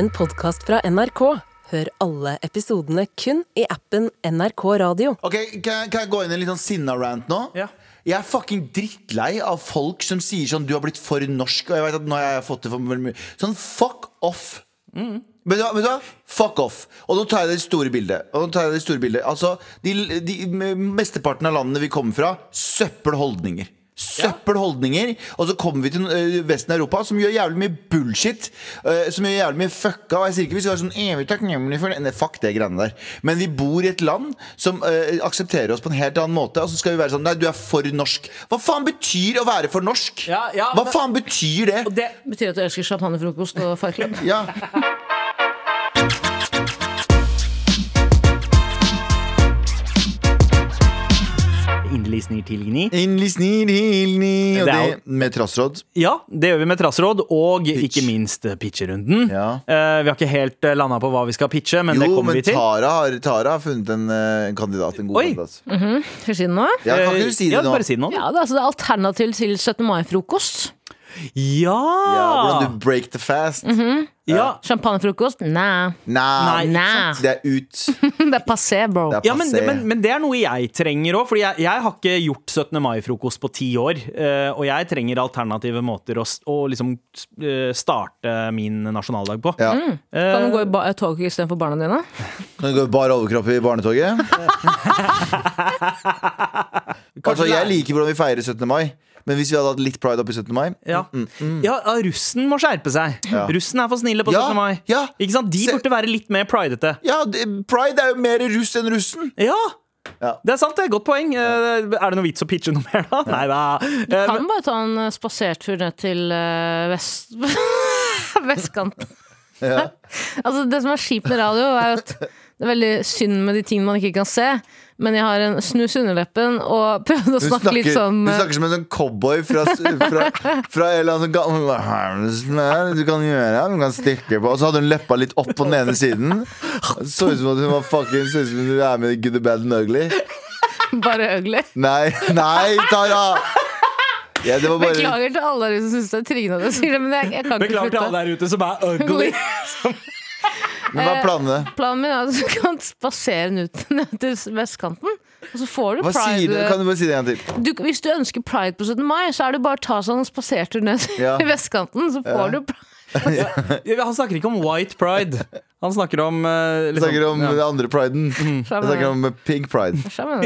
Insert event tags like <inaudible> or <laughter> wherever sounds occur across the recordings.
en podkast fra NRK. Hør alle episodene kun i appen NRK Radio. Ok, kan, jeg- kan jeg gå inn i en litt sånn sinna-rant nå? Ja. Jeg er fucking drittlei av folk som sier sånn Du har blitt for norsk, og jeg vet at nå har jeg fått det for veldig mye Sånn fuck off. Vet, du, hva- vet du hva? Fuck off. Og nå tar jeg det store bildet. Og nå tar jeg det store bildet Altså, de, de Mesteparten av landene vi kommer fra, søppelholdninger. Søppelholdninger. Og så kommer vi til øh, Vesten av Europa, som gjør jævlig mye bullshit. øh, som gjør jævlig mye fucka. Og jeg sier ikke vi skal være sånn evig takknemlige for det. Nei, fuck det greiene der. Men vi bor i et land som uh, aksepterer oss på en helt annen måte. Og så skal vi være sånn Nei, du er for norsk. Hva faen betyr å være for norsk? Ja, ja, Hva men- faen betyr det? Det, Betyr at du elsker champagnefrokost og farklubb? Ja. <laughs> Inderlig Gni. Innlig snir, Gni. Og Det er det jo- med trassråd. Ja, det gjør vi med trassråd, og ikke minst eh, pitcherunden. Ja. Uh, vi har ikke helt uh, landa på hva vi skal pitche, men det kommer men vi til. Tara har, Tara har funnet en, eh, en kandidat. En god Oi. kandidat. Skal jeg si det nå? Ja, kan ikke du si det ja, nå? Bare si det nå. Ja, det er, altså, det er alternativ til 17. mai-frokost. Ja! Ja, hvordan du break the fast. ja. Champagnefrokost? Nei. Nei, Nei. det er ut. <laughs> Det er passé, bro. Det er Ja, men, men, men det er noe jeg trenger òg. For jeg, jeg har ikke gjort 17. mai-frokost på ti år. eh, og jeg trenger alternative måter å, å liksom eh, starte min nasjonaldag på. Ja. Mm. Kan du gå i ba- tog istedenfor barna dine? <laughs> Kan du gå i bar overkropp i barnetoget? <laughs> altså, jeg liker hvordan vi feirer 17. mai. Men hvis vi hadde hatt litt pride oppi 17. mai ja. ja, ja, russen må skjerpe seg. Ja. Russen er for snille på Ja, 17. mai. ja. Ikke sant? De Se- burde være litt mer pridete. Ja, det, pride er jo mer russ enn russen. Ja! Ja. Det er sant, det er godt poeng. Eh, Er det noe vits å pitche noe mer, da? Nei da. Du Kan bare ta en eh, spasertur ned til eh, vest... <laughs> vestkanten. Ja. <laughs> Altså, det som er kjipt med radio, er at det er veldig synd med de tingene man ikke kan se. Men jeg har en snus under leppen og <laughs> prøvde å snakke snakker, litt sånn du eh, snakker som en sånn cowboy fra, <laughs> fra, fra en eller annen sånn gammel Du kan gjøre Du kan stikke på Og så hadde hun leppa litt opp på den ene siden. Så ut som at hun var fucking Så ut som du er med i Good, Bad and Ugly. bare ugly. Nei, nei, Tara! Ja, det var bare Beklager til alle dere som syns det er tryggende at jeg sier det, men jeg, jeg kan ikke Beklager til alle der ute som er ugly. <laughs> Men hva er planene? Planen min er at du kan spasere den ut <laughs> ned til vestkanten. Og så får du Hva sier du? Kan du bare si det en gang til? du, Hvis du ønsker pride på 17. mai, så er det bare å ta sånn spasertur ned Ja. <laughs> til vestkanten, så får du pride. <laughs> Han snakker ikke om white pride. Han snakker om uh, liksom, snakker om ja. den andre priden. <laughs> Jeg snakker om pink pride. uh.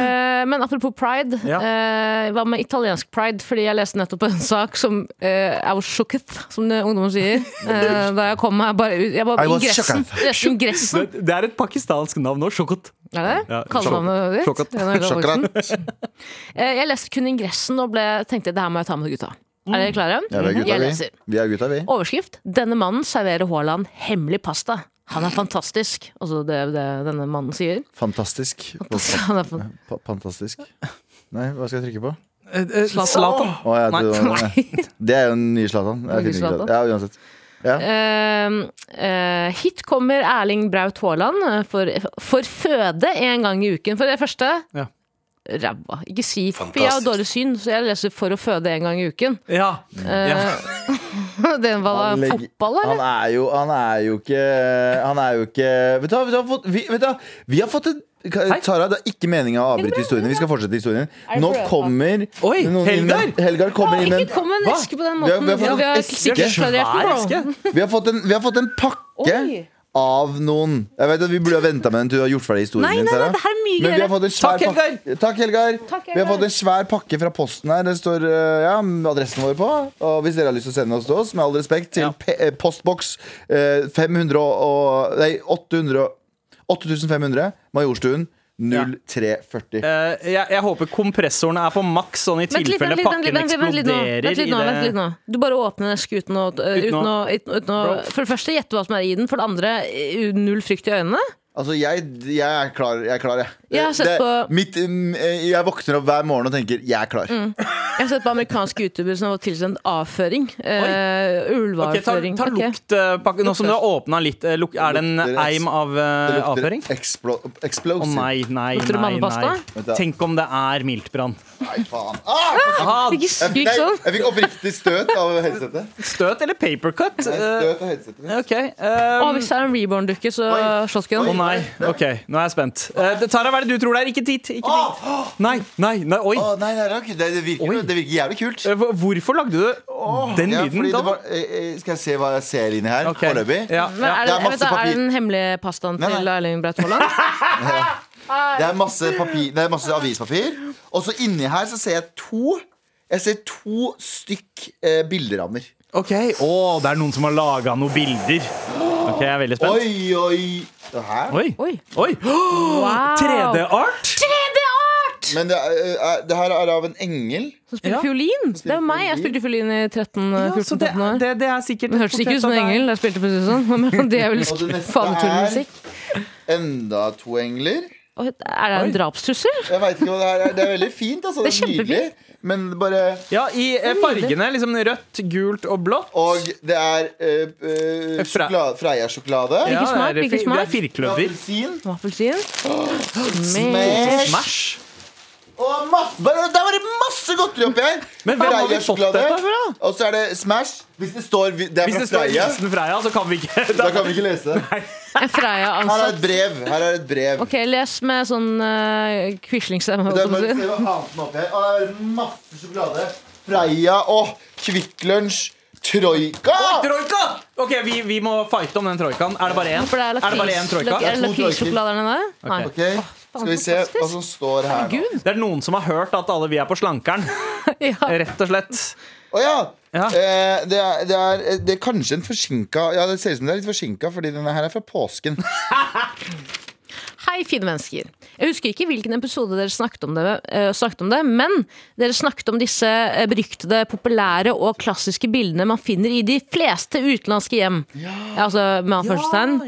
Eh, men apropos pride, Ja. uh, hva med italiensk pride? Fordi jeg leste nettopp en sak som uh, I was shooketh, som det ungdommen sier. <laughs> Eh, da jeg kom meg bare ut Jeg was ingressen. shooketh. Det det er et pakistansk navn nå. Shokot. Er det Ja, kallenavnet ditt? Eh, Jeg leste kun ingressen og ble, tenkte det her må jeg ta med gutta. Er dere klare? Ja, vi er gutta, jeg vi. leser. Vi er gutta, vi. Overskrift 'Denne mannen serverer Haaland hemmelig pasta'. Han er fantastisk. Altså det, det denne mannen sier. Fantastisk. Han er fan Pa- Fantastisk. Nei, hva skal jeg trykke på? Zlatan. Å, ja, det var- <laughs> Det er jo den nye Zlatan. Jeg Den finner ikke Zlatan? det. Ja, uansett. Ja. Eh, eh, hit kommer Erling Braut Haaland eh, for, for føde en gang i uken. For det første Ja. Ræva. Ikke si For jeg har dårlig syn, så jeg leser 'for å føde en gang i uken'. Ja. ja. Eh, Den var legger- fotball, Han er jo Han er jo ikke Han er jo ikke Vet du hva, vi har fått, vi, vet du, vi har fått en Tara, det er ikke meninga å avbryte historien. Vi skal fortsette historien. Nå kommer Oi, Helgar! Helgar kommer inn en Ikke kom med en eske på den Vi har- måten. vi har fått Ja, en eske. Vi har fått en, vi har fått en pakke Oi. Av noen Jeg vet at Vi burde ha venta med den til du har gjort ferdig historien Nei, nei, nei, det her er mye Men vi har fått en svær Takk, Helgar. pakke- Takk, Helgar. Takk, Vi har fått en svær pakke fra posten her. Det står uh, ja, adressen vår på. Og hvis dere har lyst til å sende oss til oss, med all respekt, til Ja. eh, postboks eh, 500 og, og Nei, 800 8500 Majorstuen 0340. Eh, jeg, jeg håper kompressorene er på maks, sånn i tilfelle pakken eksploderer Vent litt nå, vent litt nå. Du bare åpner eske uten å, uh, Uten uten å, å- uten, uten å For det første gjette hva som er i den. For det andre uh, null frykt i øynene. Altså, jeg, jeg er klar, jeg. Er klar, jeg. Jeg har sett Det- på- mitt, mm, eh, jeg våkner opp hver morgen og tenker 'jeg er klar'. Jeg har sett på amerikanske youtubere som har fått tilsendt avføring. Uh, ulveavføring. Okay, ta, ta okay. lukt, Nå som du har åpna litt, eh, luk, er det en eim av lukter avføring? explo Å explosive. nei, nei, nei, nei. Tenk om det er miltbrann. Nei, faen. Ah! ah, Ikke Jeg, fikk oppriktig støt av headsetet. støt eller papercut? Støt av headsetet. Okay, Å, oh, hvis det er en reborn-dukke, så Oi. shotgun. Å nei, ok, nå er jeg spent. Eh, Tara, hva er det du tror det er? Ikke dit! Ikke dit. Nei, nei, nei, oi. Å, nei, nei, det, er ikke- det, det, virker, Oi. det virker jævlig kult. Eh, hvor- Hvorfor lagde du den Ja, lyden? fordi det da? var, eh, eh, skal jeg se hva jeg ser inni her? Ok. Foreløpig. Ja, Men ja. er, det, Det er vet, da, er det den hemmelige pastaen Nei, til. Erling Braut Haaland? <laughs> Det er masse, papir, det er masse avispapir. Og så inni her så ser jeg to Jeg ser to stykk eh, bilderammer. Ok, Å, det er noen som har laga noen bilder. Ok, Jeg er veldig spent. Oi, oi. Det her? Oi. Oi. Oi. Wow. 3D-art? 3D-art! Men det, er, er, det her er av en engel. Som spiller Ja. fiolin. Det er jo meg. Jeg spilte fiolin i 13, Ja, så det, 14-13 år. det, det er sikkert Det hørtes ikke ut som en engel. Jeg spilte det sånn <laughs> Men det er vel Og det neste fanetullmusikk. Enda to engler. Oi, Er det en drapstrussel? Jeg vet ikke hva Det her er. Det er veldig fint. Altså. Det Det er er nydelig. Men bare Ja, i eh, fargene liksom rødt, gult og blått. Og det er eh, eh, Fra- sjokolade, Freia-sjokolade. Ja, smak? det er, Hvilken fi- smak? det er firkløver. Appelsin. Smash. Smash. Og masse, bare, der var det masse godteri oppi her! Men hvem har vi fått dette fra? Og så er det Smash. Hvis det står Det er Hvis fra det står Freia, hilsen Freia, så kan vi ikke <laughs> da kan vi ikke lese det. En Her er Freia-ansatt. et brev. Her er et brev. Ok, les med sånn uh, quislingstemme. Det er bare jeg se på å si. hva annet den oppi her. Og det er masse sjokolade. Freia og Kvikk Lunsj. Troika! Troika! Ok, vi, vi må fighte om den troikaen. Er det bare én? Er Er det bare én troika? Er det To troiker. lakrisjokolade der nede? Nei. Ok, Skal vi se hva som står her nå. Det er noen som har hørt at alle vi er på slankeren. <laughs> Ja. Rett og slett. Å ja! Ja. Eh, det, er, det, er, det er kanskje en forsinka Ja, det ser ut som det er litt forsinka, fordi denne her er fra påsken. <laughs> Hei, fine mennesker. Jeg husker ikke hvilken episode dere snakket om det, uh, snakket om det men dere snakket om disse eh, beryktede, populære og klassiske bildene man finner i de fleste utenlandske hjem. Ja. Altså med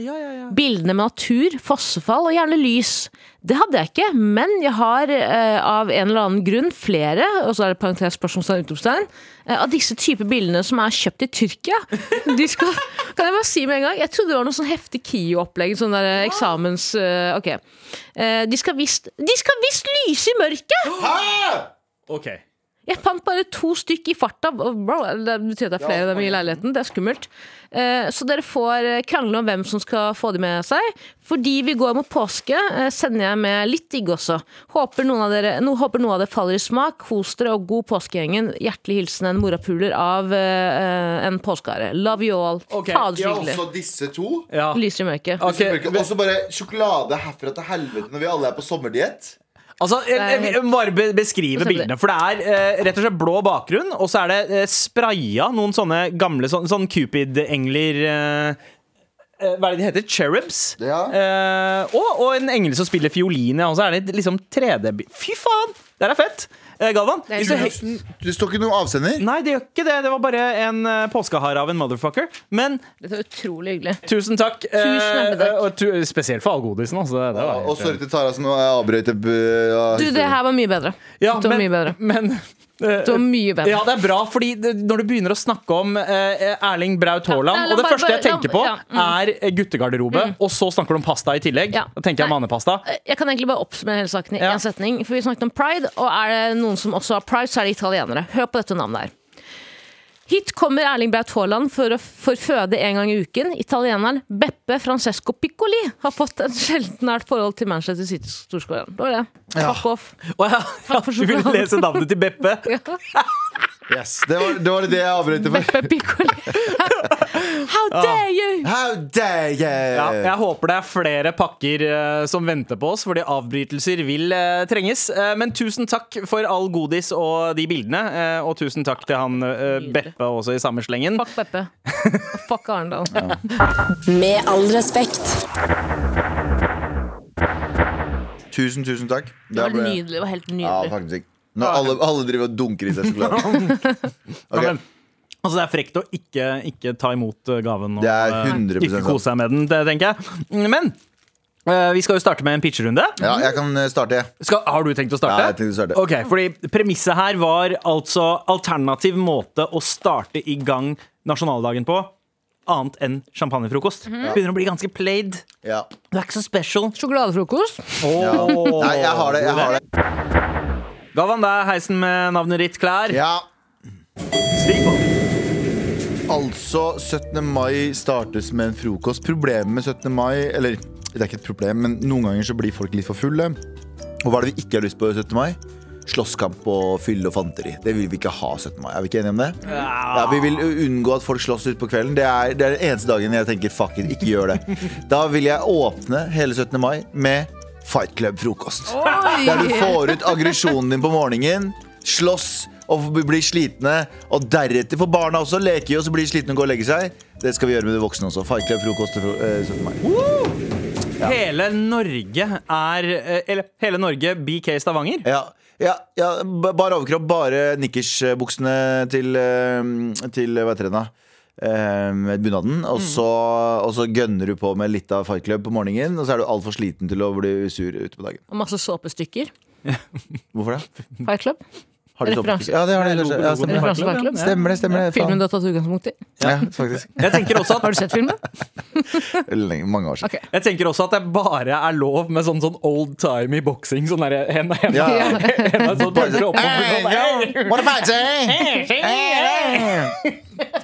ja, ja. Bildene med natur, fossefall og gjerne lys. Det hadde jeg ikke, men jeg har eh, av en eller annen grunn flere og så er det parentes spørsmålstegn, utropstegn, eh, av disse typer bildene som er kjøpt i Tyrkia. De skal, kan jeg bare si med en gang? Jeg trodde det var noe sånn heftig KIO-opplegg. Sånn der eh, eksamens... eh, ok. Eh, de skal visst De skal visst lyse i mørket! Ok. Jeg fant bare to stykk i farta. Bro, det betyr at det er flere av dem i leiligheten. Det er skummelt. Eh, Så dere får eh, krangle om hvem som skal få de med seg. Fordi vi går mot påske, eh, sender jeg med litt digg også. Håper noen av dere, no, håper noe av det faller i smak. Kos dere og god påskegjengen. Hjertelig hilsen en morapuler av uh, en påskehare. Love you all. Ok, Fader så Ja, hyggelig. også disse to. Ja. Lyser i mørket. Okay. Og så bare sjokolade herfra til helvete når vi alle er på sommerdiett. Altså, jeg, jeg, må bare beskrive bildene. For det er eh, rett og slett blå bakgrunn, og så er det eh, spraya noen sånne gamle sånn, sånn Cupid-engler eh, eh, Hva er det de heter? Cherubs. Ja. Eh, og, og en engel som spiller fiolin, ja. Og så er det liksom 3D Fy faen! Det her er fett! Eh, Galvan? Det er hvis du Det står ikke noe avsender. Nei, det gjør ikke det. Det var bare en uh, påskehare av en motherfucker. Men Dette er utrolig hyggelig. tusen takk. eh, Tusen takk. og tu, spesielt for all godisen. Altså. Det, det var Og sorry til Tara som avbrøt Du, det her var mye bedre. Ja, det var men, mye bedre. Men, eh, Det var mye bedre. Ja, det er bra, fordi det, når du begynner å snakke om eh, Erling Braut Haaland Ja, Og det bare- første jeg tenker på, ja, mm. er guttegarderobe, guttegarderobe, og så snakker du om pasta i tillegg. Ja. Da tenker jeg Nei. mannepasta. Jeg kan egentlig bare oppsummere hele saken i én setning. For vi snakket om pride, og er det noen som også har pride, så er det italienere. Hør på dette navnet her. Hit kommer Erling Braut Haaland for å forføde en gang i uken. Italieneren Beppe Francesco Piccoli har fått en sjelden nært forhold til Manchester City-storskåreren. Det var det. Fuck off. Oh, ja, Takk for du ville lese navnet til Beppe? <laughs> Ja. Yes, det, var, det var det jeg avbrøt for. How dare you! How dare you? Ja, jeg håper det er flere pakker uh, som venter på oss, fordi avbrytelser vil uh, trenges. Uh, men tusen takk for all godis og de bildene. og tusen takk til han Beppe også i samme slengen. Fuck Beppe. Og <laughs> fuck Arendal. Med all respekt. Tusen, tusen takk. Det var nydelig. Det var helt Ja, nydelig. faktisk. Når alle, alle driver og dunker i seg sjokolade. <laughs> Ok. men, altså Det er frekt å ikke, ikke ta imot eh, gaven og Det er eh, 100% ikke kose seg med den, det tenker jeg. Men Eh, vi skal jo starte med en pitcherunde. Ja, jeg kan eh, starte, jeg. Skal, har du tenkt å starte? Ja, jeg tenkte å starte. Ok, fordi Premisset her var altså alternativ måte å starte i gang nasjonaldagen på. Annet enn champagnefrokost. Begynner å bli ganske played. Ja. Det er ikke så special. Sjokoladefrokost. Ja. Nei, jeg har det. Jeg har det. Galvan, det er heisen med navnet ditt klar. Ja. Stig på. Altså, 17. mai startes med en frokost. Problemet med 17. mai Eller det er ikke et problem, men noen ganger så blir folk litt for fulle. Og hva er det vi ikke har lyst på 17. mai? Slåsskamp og fylle og fanteri. Det vil vi ikke ha 17. mai. Er vi ikke enige om det? Ja, Vi vil unngå at folk slåss utpå kvelden. Det er, det er den eneste dagen jeg tenker fuck it, ikke gjør det. Da vil jeg åpne hele 17. mai med Fight Club-frokost. Der du får ut aggresjonen din på morgenen, slåss og blir slitne. Og deretter får barna også leke og så blir de slitne og gå og legge seg. Det skal vi gjøre med de voksne også. Fight Club-frokost til eh, 17. mai. Hele Norge er eh, Eller hele Norge BK Stavanger. Ja, ja, ja bare overkropp, bare nikkersbuksene til, eh, til hva heter det da? Eh, Med bunaden. Og så, og så gønner du på med litt av Fight Club på morgenen, og så er du altfor sliten til å bli sur ute på dagen. Og masse såpestykker. Hvorfor det? Fight Club. Har de Referanse. Ja, det har de. kanskje. Ja, stemmer. Til Stemmer det, stemmer det. Filmen du har tatt utgangspunkt i. Ja, faktisk. Jeg tenker også Har at du sett filmen? Lenge, mange år siden. Ok. jeg tenker også at det bare er lov med sånn, sånn old time i boksing. Sånn der, henda, henda, Ja. henda, sånn, bare sånn, Wanna fight, eh?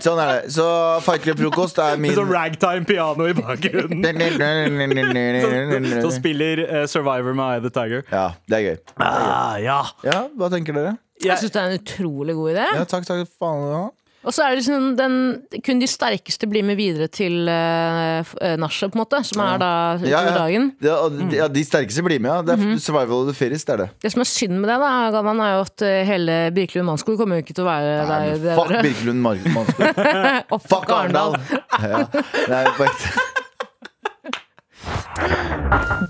Sånn er det. Så Fight Club-frokost er min Med sånn ragtime piano i bakgrunnen. Som, <laughs> som spiller eh, Survivor med Eye of the Tiger. Ja, det er gøy. Ah, ja. Ja, hva tenker dere? Jeg Jeg, syns det er en utrolig god idé. Ja, takk, takk. Faen, ja. Og så er det liksom den, kun de sterkeste blir med videre til uh, nachet, på en måte. Som er da utover Ja, ja. dagen. Ja, og de, ja, de sterkeste blir med, ja. Det er Survival of the fittest, det er det. Det som er synd med det, da, Galvan, er jo at eh, hele Birkelund Mannskog kommer jo ikke til å være Nei, der. men fuck der. Birkelund Mannskog. <laughs> Og Fuck Arendal! Ja, det er på ekte.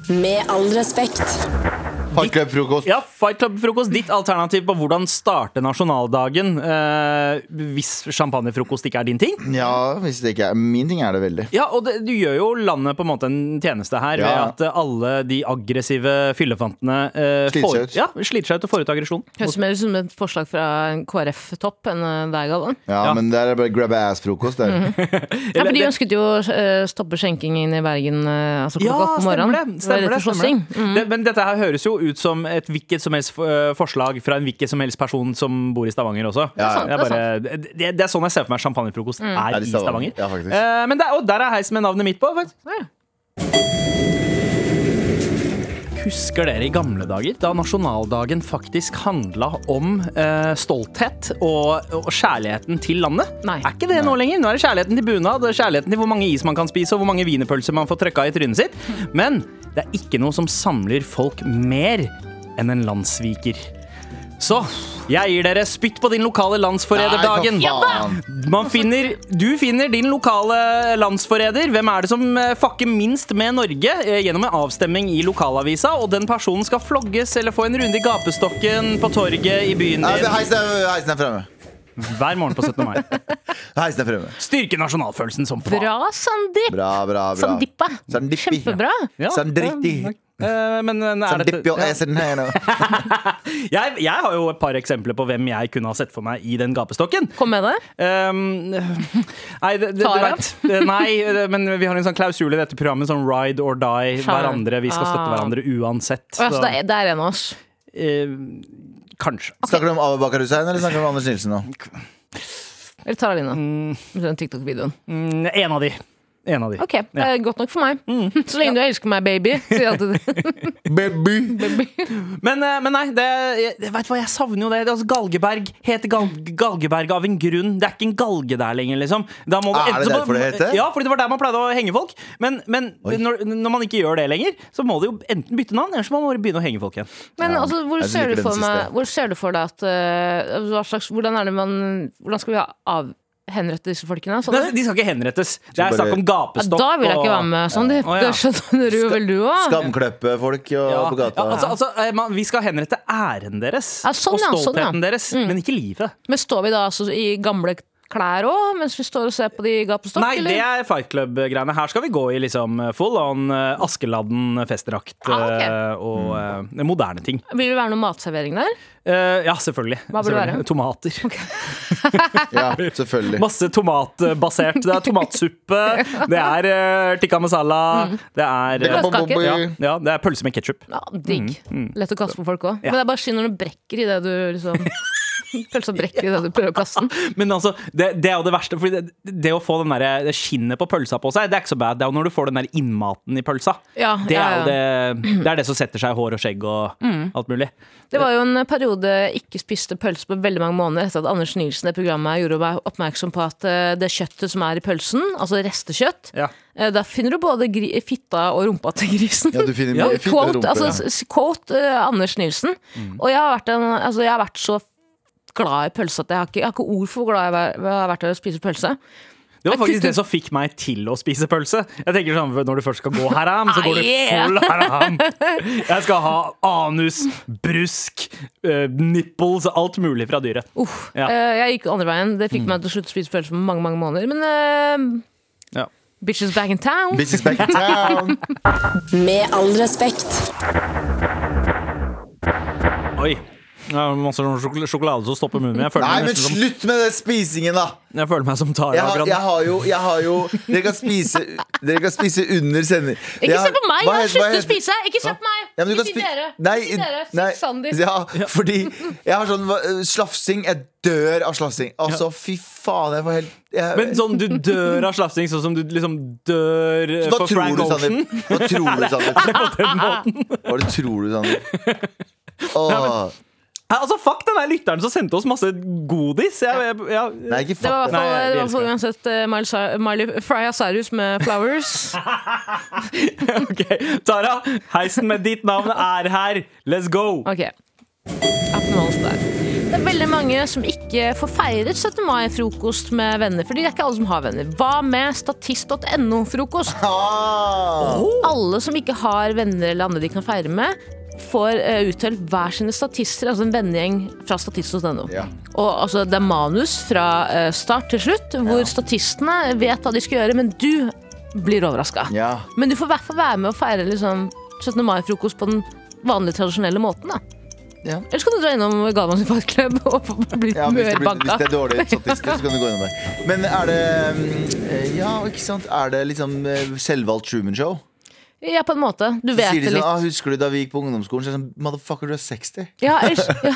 Med all respekt. Fight Club-frokost. ja, Fight Club-frokost. Ditt alternativ på hvordan starte nasjonaldagen eh, hvis champagnefrokost ikke er din ting. Ja, hvis det ikke er Min ting er det veldig. Ja, og det, Du gjør jo landet på en måte en tjeneste her ved at alle de aggressive fyllefantene eh, Sliter seg ut. ja, sliter seg ut og får ut aggresjon. Høres mer ut som et forslag fra en KrF-topp enn eh, deg, Galvan. Ja, Ja. men det er bare grab ass-frokost. det -hmm. <laughs> Ja, for de ønsket jo å eh, stoppe skjenkingen i Bergen eh, altså klokka åtte på stemmer det. Stemmer det, stemmer slåssing. Mm. -hmm. det. Men dette her høres jo ut som et hvilket som helst eh, forslag fra en hvilken som helst person som bor i Stavanger også. Ja, ja. Det, er bare, det, det er sånn jeg ser for meg champagnefrokost er Er i Stavanger. Stavanger. Ja. Eh, men der, og der er heis med navnet mitt på. faktisk. Ja. Husker dere i gamle dager, da nasjonaldagen faktisk handla om uh, stolthet og, og kjærligheten til landet? Nei. Er ikke det nå lenger? Nå er det kjærligheten til bunad, kjærligheten til hvor mange is man kan spise, og hvor mange wienerpølser man får trøkka i trynet sitt. Men det er ikke noe som samler folk mer enn en landssviker. Så jeg gir dere spytt på din lokale landsforræderdagen. Finner, du finner din lokale landsforræder. Hvem er det som eh, fucker minst med Norge? eh, Gjennom en avstemning i lokalavisa. Og den personen skal flogges eller få en runde i gapestokken på torget i byen din Heisen heisen er fremme. Hver morgen på 17. mai. <laughs> Fremme. Styrke nasjonalfølelsen som faen. Bra, Sandeep! Bra, bra, bra. Sandippa. Sandippi. Kjempebra. Ja, Sandritti. eh, men men er dette, Sandippi og esen her nå. <laughs> jeg, jeg har jo et par eksempler på hvem jeg kunne ha sett for meg i den gapestokken. Kom med det. Um, <laughs> nei, det, det, du Tara? vet, eh, nei, det- men vi har en sånn klausul i dette programmet. Sånn ride or die Skjønner. hverandre. Vi skal støtte Ah. hverandre uansett. Å, ja, så Så, det er, det er en av oss. eh, kanskje. Snakker du om Abubakar Hussein eller snakker du om Anders Nilsen nå? Eller Taralina. Mm. den TikTok-videoen. Mm, en av de. En av de. Ok, det er godt nok for meg. <laughs> Så lenge du elsker meg, baby. Sier jeg alltid. <laughs> Baby. Men, eh, men nei, det, jeg, vet du hva, jeg savner jo det. det altså, Galgeberg heter Gal Galgeberg av en grunn. Det er ikke en galge der lenger, liksom. Da må Er det derfor det heter? Ja, fordi det var der man pleide å henge folk. Men, men når, når man ikke gjør det lenger, så må det jo enten bytte navn, eller så må man bare begynne å henge folk igjen. Men Ja, altså, hvor, ser du for meg, hvor ser du for deg at uh, hva slags, hvordan, er det man, hvordan skal vi ha av, henrette disse folkene? Sånn, Nei, de skal ikke henrettes. Det er snakk om ja, da vil jeg ikke være med. Sånn, det, Å, ja. det skjønner du jo vel, du òg. Skamkleppe folk og, Ja, på gata. ja, altså, altså, eh, man, vi skal henrette æren deres Ja, sånn, og ja, sånn, stoltheten ja. deres, men ikke livet. Men står vi da altså i gamle klær òg, mens vi står og ser på de gapestokk? Nei, det er Fight Club-greiene. Her skal vi gå i liksom full on eh, Askeladden festdrakt Ah, okay. eh, og eh, moderne ting. Vil det være noe matservering der? Uh, ja, selvfølgelig. Hva bør det være? Tomater. <laughs> Ja, selvfølgelig. Masse tomatbasert. Det er tomatsuppe, <laughs> det er uh, tikka masala, det er Det bombe- Bløtkake. ja, ja, det er pølse med ketsjup. Ja, digg. Lett å kaste på folk òg. Ja. Men det er bare synd når du brekker i det du liksom <laughs> <laughs> Pølsa brekker i det du prøver å kaste den. <laughs> Men altså, det, det er jo det verste. Fordi det, det å få den der, det skinnet på pølsa på seg, det er ikke så bad. Det er jo når du får den der innmaten i pølsa. Ja, Det ja, er jo ja. det, det, er det som setter seg i hår og skjegg og alt mulig. Det var jo en periode jeg ikke spiste pølse på veldig mange måneder etter at Anders Nilsen i programmet gjorde meg oppmerksom på at eh, det kjøttet som er i pølsen, altså restekjøtt, Ja. eh, da finner du både gri fitta og rumpa til grisen. Ja, du finner Ja, Quote, rumpe. altså, quote uh, Anders Nielsen. Og jeg har, vært en, altså, jeg har vært så glad i pølse at jeg har ikke, jeg har ikke ord for hvor glad jeg har vært i å spise pølse. Det var faktisk det som fikk meg til å spise pølse. Jeg tenker sånn, Når du først skal gå haram, så går du full haram. Jeg skal ha anus, brusk, eh, nipples, alt mulig fra dyret. Uh, Ja. Eh, jeg gikk andre veien. Det fikk meg til å slutte å spise pølse for mange mange måneder. Men uh, Ja. bitches back in town. Bitches back in town. Med all respekt. Oi. Ja, masse sånn sjokol- sjokolade som stopper munnen min. Nei, men som, slutt med den spisingen, da! jeg føler meg som Tara. Jeg har, jeg har jo, jeg har jo Dere kan spise Dere kan spise under sending. Ikke se på meg! hva Jeg har sluttet å spise! Ikke se på meg! Ja, men du ikke si dere! Nei, ikke dere. Nei, Sandeep. ja, fordi jeg har sånn slafsing. Jeg dør av slafsing. Altså, fy faen, jeg får helt jeg, Men sånn du dør av slafsing, sånn som du liksom dør eh, for tror Frank du, Ocean? Hva tror du, Sandeep? <laughs> Hva det tror du, Sandeep? <laughs> Altså, Fuck den der lytteren som sendte oss masse godis. Jeg, jeg, jeg, Nei, ikke Det var i fuck det. Det var i hvert fall uansett eh, Miley, Frya Cyrus med 'Flowers'. <laughs> ok, Tara, heisen med ditt navn er her. Let's go. Ok. Det er veldig mange som ikke får feiret 17. mai-frokost med venner. Fordi det er ikke alle som har venner. Hva med statist.no-frokost? Ah. Alle som ikke har venner eller andre de kan feire med, får uh, utdelt hver sine statister, altså en vennegjeng fra statist.no. Ja. Og altså, det er manus fra eh, start til slutt, hvor statistene vet hva de skal gjøre, men du blir overraska. Ja. Men du får i hvert fall være med og feire liksom, 17. mai-frokost på den vanlige, tradisjonelle måten. da Ja. Ellers kan du dra innom Galvan sin <laughs> og bli Ja, hvis, hvis det er dårlige statister, så kan du gå innom der. Men er det mm, Ja, ikke sant? Er det liksom eh, selvvalgt Truman Show? Ja, på en måte. Du vet det sånn, litt. ah, Husker du da vi gikk på ungdomsskolen? Så er det sånn, Motherfucker, du er 60. Ja, ellers, ja.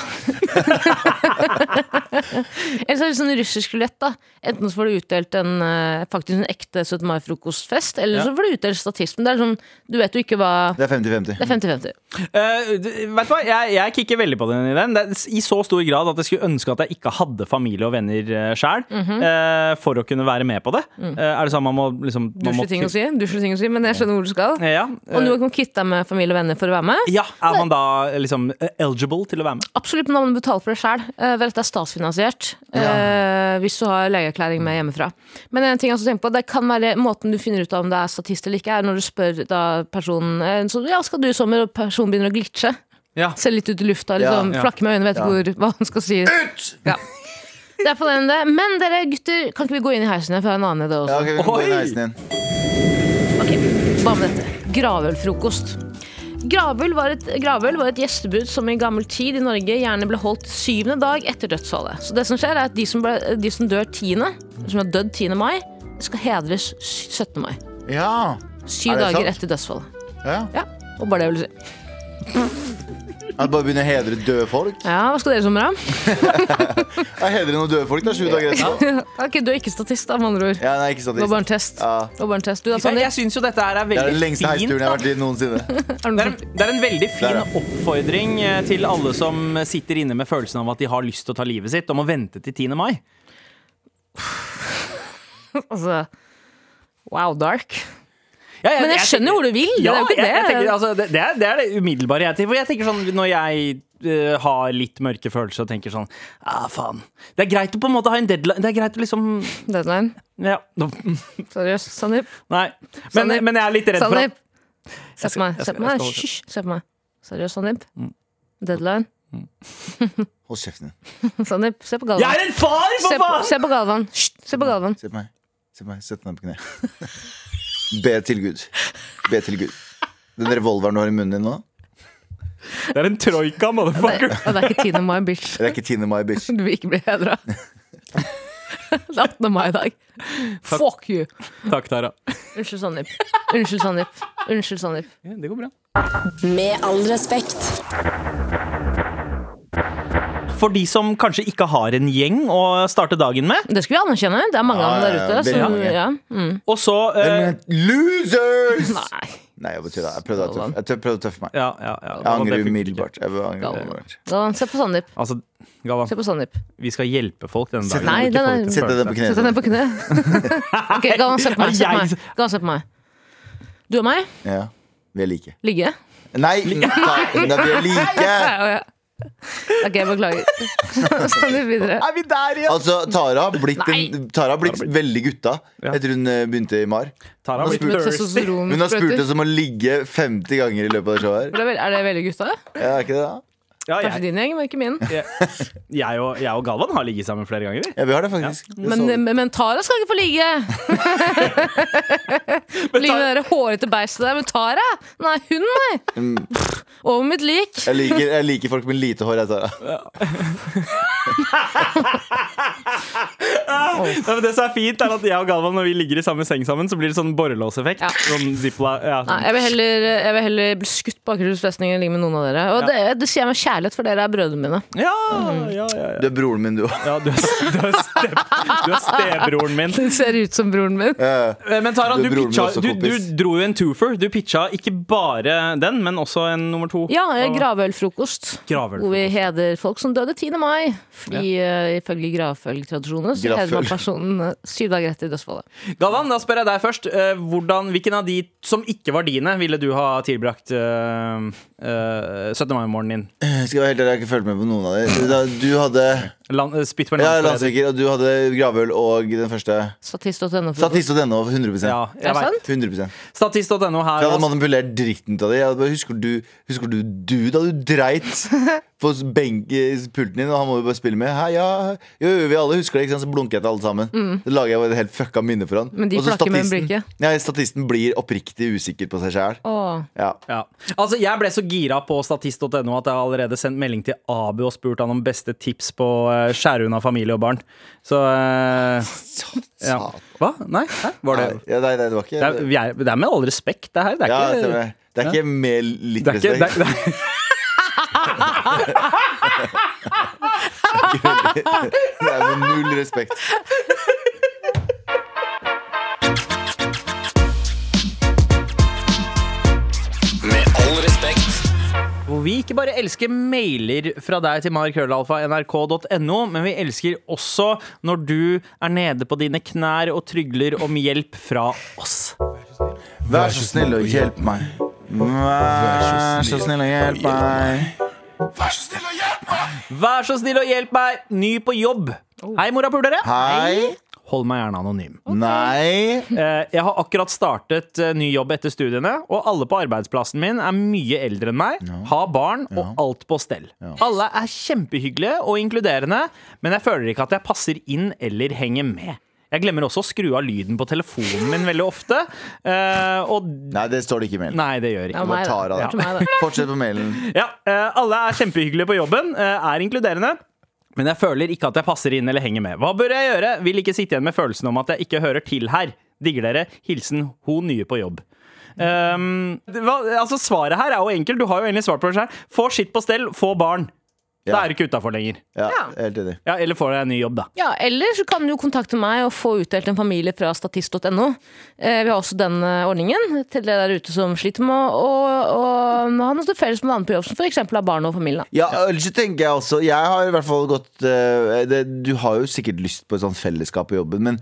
<laughs> <laughs> <laughs> ellers er det sånn russisk rulett. da. Enten så får du utdelt en eh, faktisk en ekte 17. mai-frokostfest, eller Ja. så får du utdelt statisten. Det er sånn, du vet jo ikke hva Det er 50-50. Det er 50-50. Uh, d- vet du hva, jeg, jeg kikker veldig på den i den. Det er I så stor grad at jeg skulle ønske at jeg ikke hadde familie og venner sjæl, mm -hmm. uh, for å kunne være med på det. Mm. Eh, er det sånn man må liksom man må ting å si, dusjelig ting å si, men jeg skjønner hvor du skal. Eh, Ja, Og eh, du kan kvitte deg med familie og venner for å være med. ja, Er man da eh, liksom eh, eligible til å være med? Absolutt, men da må du betale for det. Dette er statsfinansiert. Eh, hvis du har legeerklæring med hjemmefra. Men en ting jeg også tenker på, det kan være måten du finner ut av om det er statist eller ikke, er når du spør da personen eh, så, Ja, skal du i sommer? Og personen begynner å glitche. Ja. Se litt ut i lufta, liksom, Ja. flakke med øynene, vet ikke hva han skal si. Ut! Ja. Det er på den det. Men dere gutter, kan ikke vi gå inn i heisen igjen, for jeg har en annen idé Ja, okay, vi kan gå inn i heisen igjen. Ok, Hva med dette? Gravølfrokost. Gravøl var, et, gravøl var et gjestebud som i gammel tid i Norge gjerne ble holdt syvende dag etter dødsfallet. Så det som skjer er at de som, ble, de som dør tiende, som har dødd 10. mai, skal hedres 17. mai. Ja. Syv Er dager sant? etter dødsfallet. ja. Ja, og bare det jeg vil si. <laughs> At bare begynne å hedre døde folk? Ja, hva skal dere i sommer, da? <laughs> Jeg hedrer noen døde folk Det er sju dager etterpå. <laughs> Ok, du er ikke statist, da, med andre ord. Ja, nei, ikke statist. Det var bare en test. Ja. Det var bare en test. Du, da, Jeg, Sander? jeg syns jo dette her er Det er den lengste heisturen jeg har vært i noensinne. <laughs> Er det er, en, det er en veldig fin oppfordring eh, til alle som sitter inne med følelsen av at de har lyst til å ta livet sitt, om å vente til 10. mai. altså, Wow, dark. Ja, Men jeg skjønner hvor du vil. Det er jo ikke jeg, jeg det. tenker, altså, det, det, er, det er det umiddelbare jeg tenker. For jeg tenker sånn, Når jeg uh, har litt mørke følelser og tenker sånn ah, faen. Det er greit å på en måte ha en deadline. Det er greit å liksom Deadline. Ja. <laughs> Seriøst, Sandeep. Nei. Men, Sanip. men jeg er litt redd for at. Se på meg. Se på meg. Hysj. Se på meg. Seriøst, Sandeep. Mm. Deadline. <laughs> Hold kjeften din. Sandeep, se på Galvan. Jeg er en far, Se for på, faen! se på Galvan. Hysj, se på Galvan. Se på meg. Se på meg. Sett deg ned på kne. <laughs> Be til Gud. Be til Gud. Den revolveren du har i munnen din nå, Det er en troika, Det, motherfucker. og det er ikke 10. mai, bitch. det er ikke 10. mai, bitch. Du vil ikke bli hedra. Det er 18. mai i dag. Fuck you. Takk, Tara. Unnskyld, Sandeep. Unnskyld, Sandeep. Unnskyld, Sandeep. Ja, det går bra. Med all respekt. For de som kanskje ikke har en gjeng å starte dagen med. Det skal vi anerkjenne. Det er mange av dem der ute. Som, ja. mm. Og så uh, Losers! Nei. Nei, jeg betyr det. Jeg prøvde å tøffe, jeg prøvde å tøffe meg. Ja, ja, ja. Jeg angrer umiddelbart. Se på Sandeep. Altså, Galvan, Se på Sandeep. vi skal hjelpe folk denne dagen. Nei, den er- Sett deg ned på følelser. Sett deg ned på kne. <laughs> Ok, Galvan, se på meg. Se på <laughs> meg. Galvan, se på meg. Du og meg, Ja. Vi er like. ligge. Nei, <laughs> vi er like! <laughs> Ok, beklager. <laughs> sånn videre. Er vi der igjen? Altså, Tara har blitt, en, Tara har blitt veldig gutta Ja. etter hun eh, begynte i MAR. Tara har blitt thirsty. Hun har spurt oss om å ligge 50 ganger i løpet av det showet her. Er det veldig gutta? Ja, er ikke det da? Ja, Kanskje jeg, din gjeng, men ikke min. jeg, jeg, og, jeg og Galvan har ligget sammen flere ganger. vi. Ja, vi har det faktisk. ja. Men, men, men Tara skal ikke få ligge! <laughs> Ligge med det hårete beistet der. Men Tara! Nei, hun, nei! Mm. Over mitt lik. jeg, liker, jeg liker folk med lite hår, jeg, Tara. Ja, men det som er fint, er at jeg og Galvan når vi ligger i samme seng sammen, så blir det sånn borrelåseffekt. Ja. Sånn zipla, ja, Nei, jeg vil heller, jeg vil heller bli skutt bak rusfestningen enn ligge med noen av dere. Og det, det sier jeg med kjærlighet, for dere er brødrene mine. ja, ja, ja, ja. Du er broren min, du òg. ja du, er, du, er du er stebroren min. Du ser ut som broren min. Eh, Men Taran, Du du, pitcha, du, du dro jo en twofer. Du pitcha ikke bare den, men også en nummer to. Ja, gravølfrokost. Hvor vi heder folk som døde 10. mai. Fordi uh, ifølge gravfølgtradisjonene så heder man personen eh, syv dager etter dødsfallet. Galvan, da spør jeg deg først. Uh, Hvordan, hvilken av de som ikke var dine, ville du ha tilbrakt uh, eh, 17. mai-morgenen din? Skal være helt ærlig, jeg har ikke fulgt med på noen av dem. Du hadde Land, eh, på en ja, landstreker, og du hadde gravøl og den første Statist.no. Statist.no. 100 Ja, Er jeg vet. sant? 100 Statist.no her. Jeg hadde manipulert dritten av deg. Husker, du, husker du du da du dreit på benk pulten din, og han må jo bare spille med? Hei, ja, jo, jo, vi alle husker det, ikke sant? så blunker jeg til alle sammen. Da lager jeg et helt fucka minne for han. Mm. Men de Og flakker med statisten- blikket. Ja, statisten blir oppriktig usikker på seg sjæl. Åh. Ja. Ja. Altså, jeg ble så gira på statist.no at jeg har allerede sendt melding til Abu og spurt han om beste tips på uh, skjære unna familie og barn. Så eh, ja. Hva? Nei? Hæ? Var det ja, nei, nei, det var ikke det er, er, det er med all respekt, det her. Det er Ja, ikke det. Er ikke med litt det er ikke, det respekt. er, det er, <laughs> Det er med null respekt. Hvor vi ikke bare elsker mailer fra deg til markrøllalfa.nrk.no, men vi elsker også når du er nede på dine knær og trygler om hjelp fra oss. Vær så snill og hjelp meg. Vær så snill og hjelp meg. Vær så snill og hjelp meg! Vær så snill og hjelp meg! Ny på jobb. Hei, morapulere. Hei. Hold meg gjerne anonym. Nei. Eh, Jeg har akkurat startet eh, ny jobb etter studiene, og alle på arbeidsplassen min er mye eldre enn meg, har barn og alt på stell. Alle er kjempehyggelige og inkluderende, men jeg føler ikke at jeg passer inn eller henger med. Jeg glemmer også å skru av lyden på telefonen min veldig ofte. Uh, Og Nei, det står det ikke i mailen. Nei, det gjør ikke Ja. Til. Fortsett på mailen. ja, uh, Alle er kjempehyggelige på jobben, uh, er inkluderende. Men jeg føler ikke at jeg passer inn eller henger med. Hva bør jeg gjøre? Vil ikke sitte igjen med følelsen om at jeg ikke hører til her. Digger dere. Hilsen ho nye på jobb. Um, hva, altså Svaret her er jo enkelt. Du har jo egentlig svart på det selv. Få skitt på stell, få barn. Da er du ikke utafor lenger. Ja, Ja. helt enig. Ja, Eller får deg en ny jobb, da. Ja, eller så kan du kontakte meg og få utdelt en familie fra statist.no. Eh, vi har også den eh, ordningen til dere der ute som sliter med å, ha noe felles med andre på jobb, som f.eks. har barn og familie. Ja, ellers tenker jeg også Jeg har i hvert fall gått eh, det, Du har jo sikkert lyst på et sånt fellesskap på jobben, men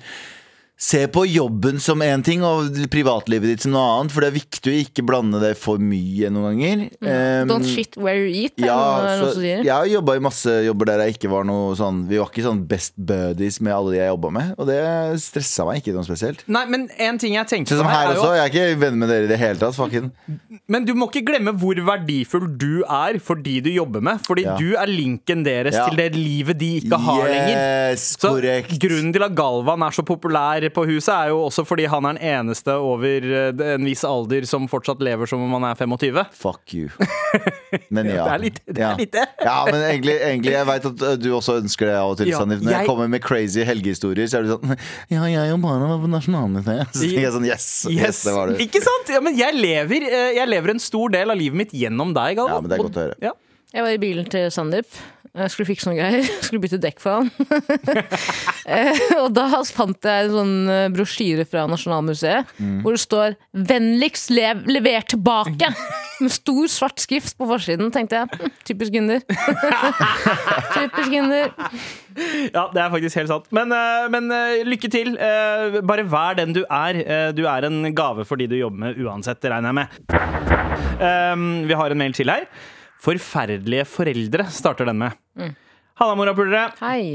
Se på jobben som én ting og privatlivet ditt som noe annet. For det er viktig å ikke blande det for mye noen ganger. Um, Don't shit where you eat. ja, så jeg har jobba i masse jobber der jeg ikke var noe sånn Vi var ikke sånn best buddies med alle de jeg jobba med, og det stressa meg ikke noe spesielt. Nei, men en ting jeg tenker Sånn som her er jo også, jeg er ikke venn med dere i det hele tatt. Fucking. Men du må ikke glemme hvor verdifull du er for de du jobber med. Fordi Ja. du er linken deres Ja. til det livet de ikke har lenger. Yes, Så korrekt. Grunnen til at Galvan er så populær på huset, er jo også fordi han er den eneste over eh, en viss alder som fortsatt lever som om han er 25. Fuck you. <laughs> Men ja. Det er litt det. ja. Er litt det. Ja, men egentlig, egentlig jeg vet at uh, du også ønsker det av og til, Ja, Sanif. Når jeg... jeg- kommer med crazy helgehistorier, så er du sånn <laughs> Ja, jeg og barna var på Nasjonalmuseet. <laughs> Så tenker jeg sånn Yes! yes, det var du. Ikke sant? Ja, men jeg lever, eh, jeg lever en stor del av livet mitt gjennom deg, Galvan. Ja, men det er godt å høre. Ja. Jeg var i bilen til Sandeep. Jeg skulle fikse noen greier. Jeg skulle bytte dekk for han. <laughs> Eh, og da fant jeg en sånn eh, brosjyre fra Nasjonalmuseet Mm. hvor det står 'Vennligst lev lever tilbake'! Med stor svart skrift på forsiden. tenkte jeg. Hm, typisk Gunder. <laughs> typisk Gunder. Ja, det er faktisk helt sant. Men, eh, men lykke til. Eh, Bare vær den du er. Du er en gave for de du jobber med uansett, regner jeg med. Um, Vi har en mail til her. Forferdelige foreldre starter den med. Halla, morapulere.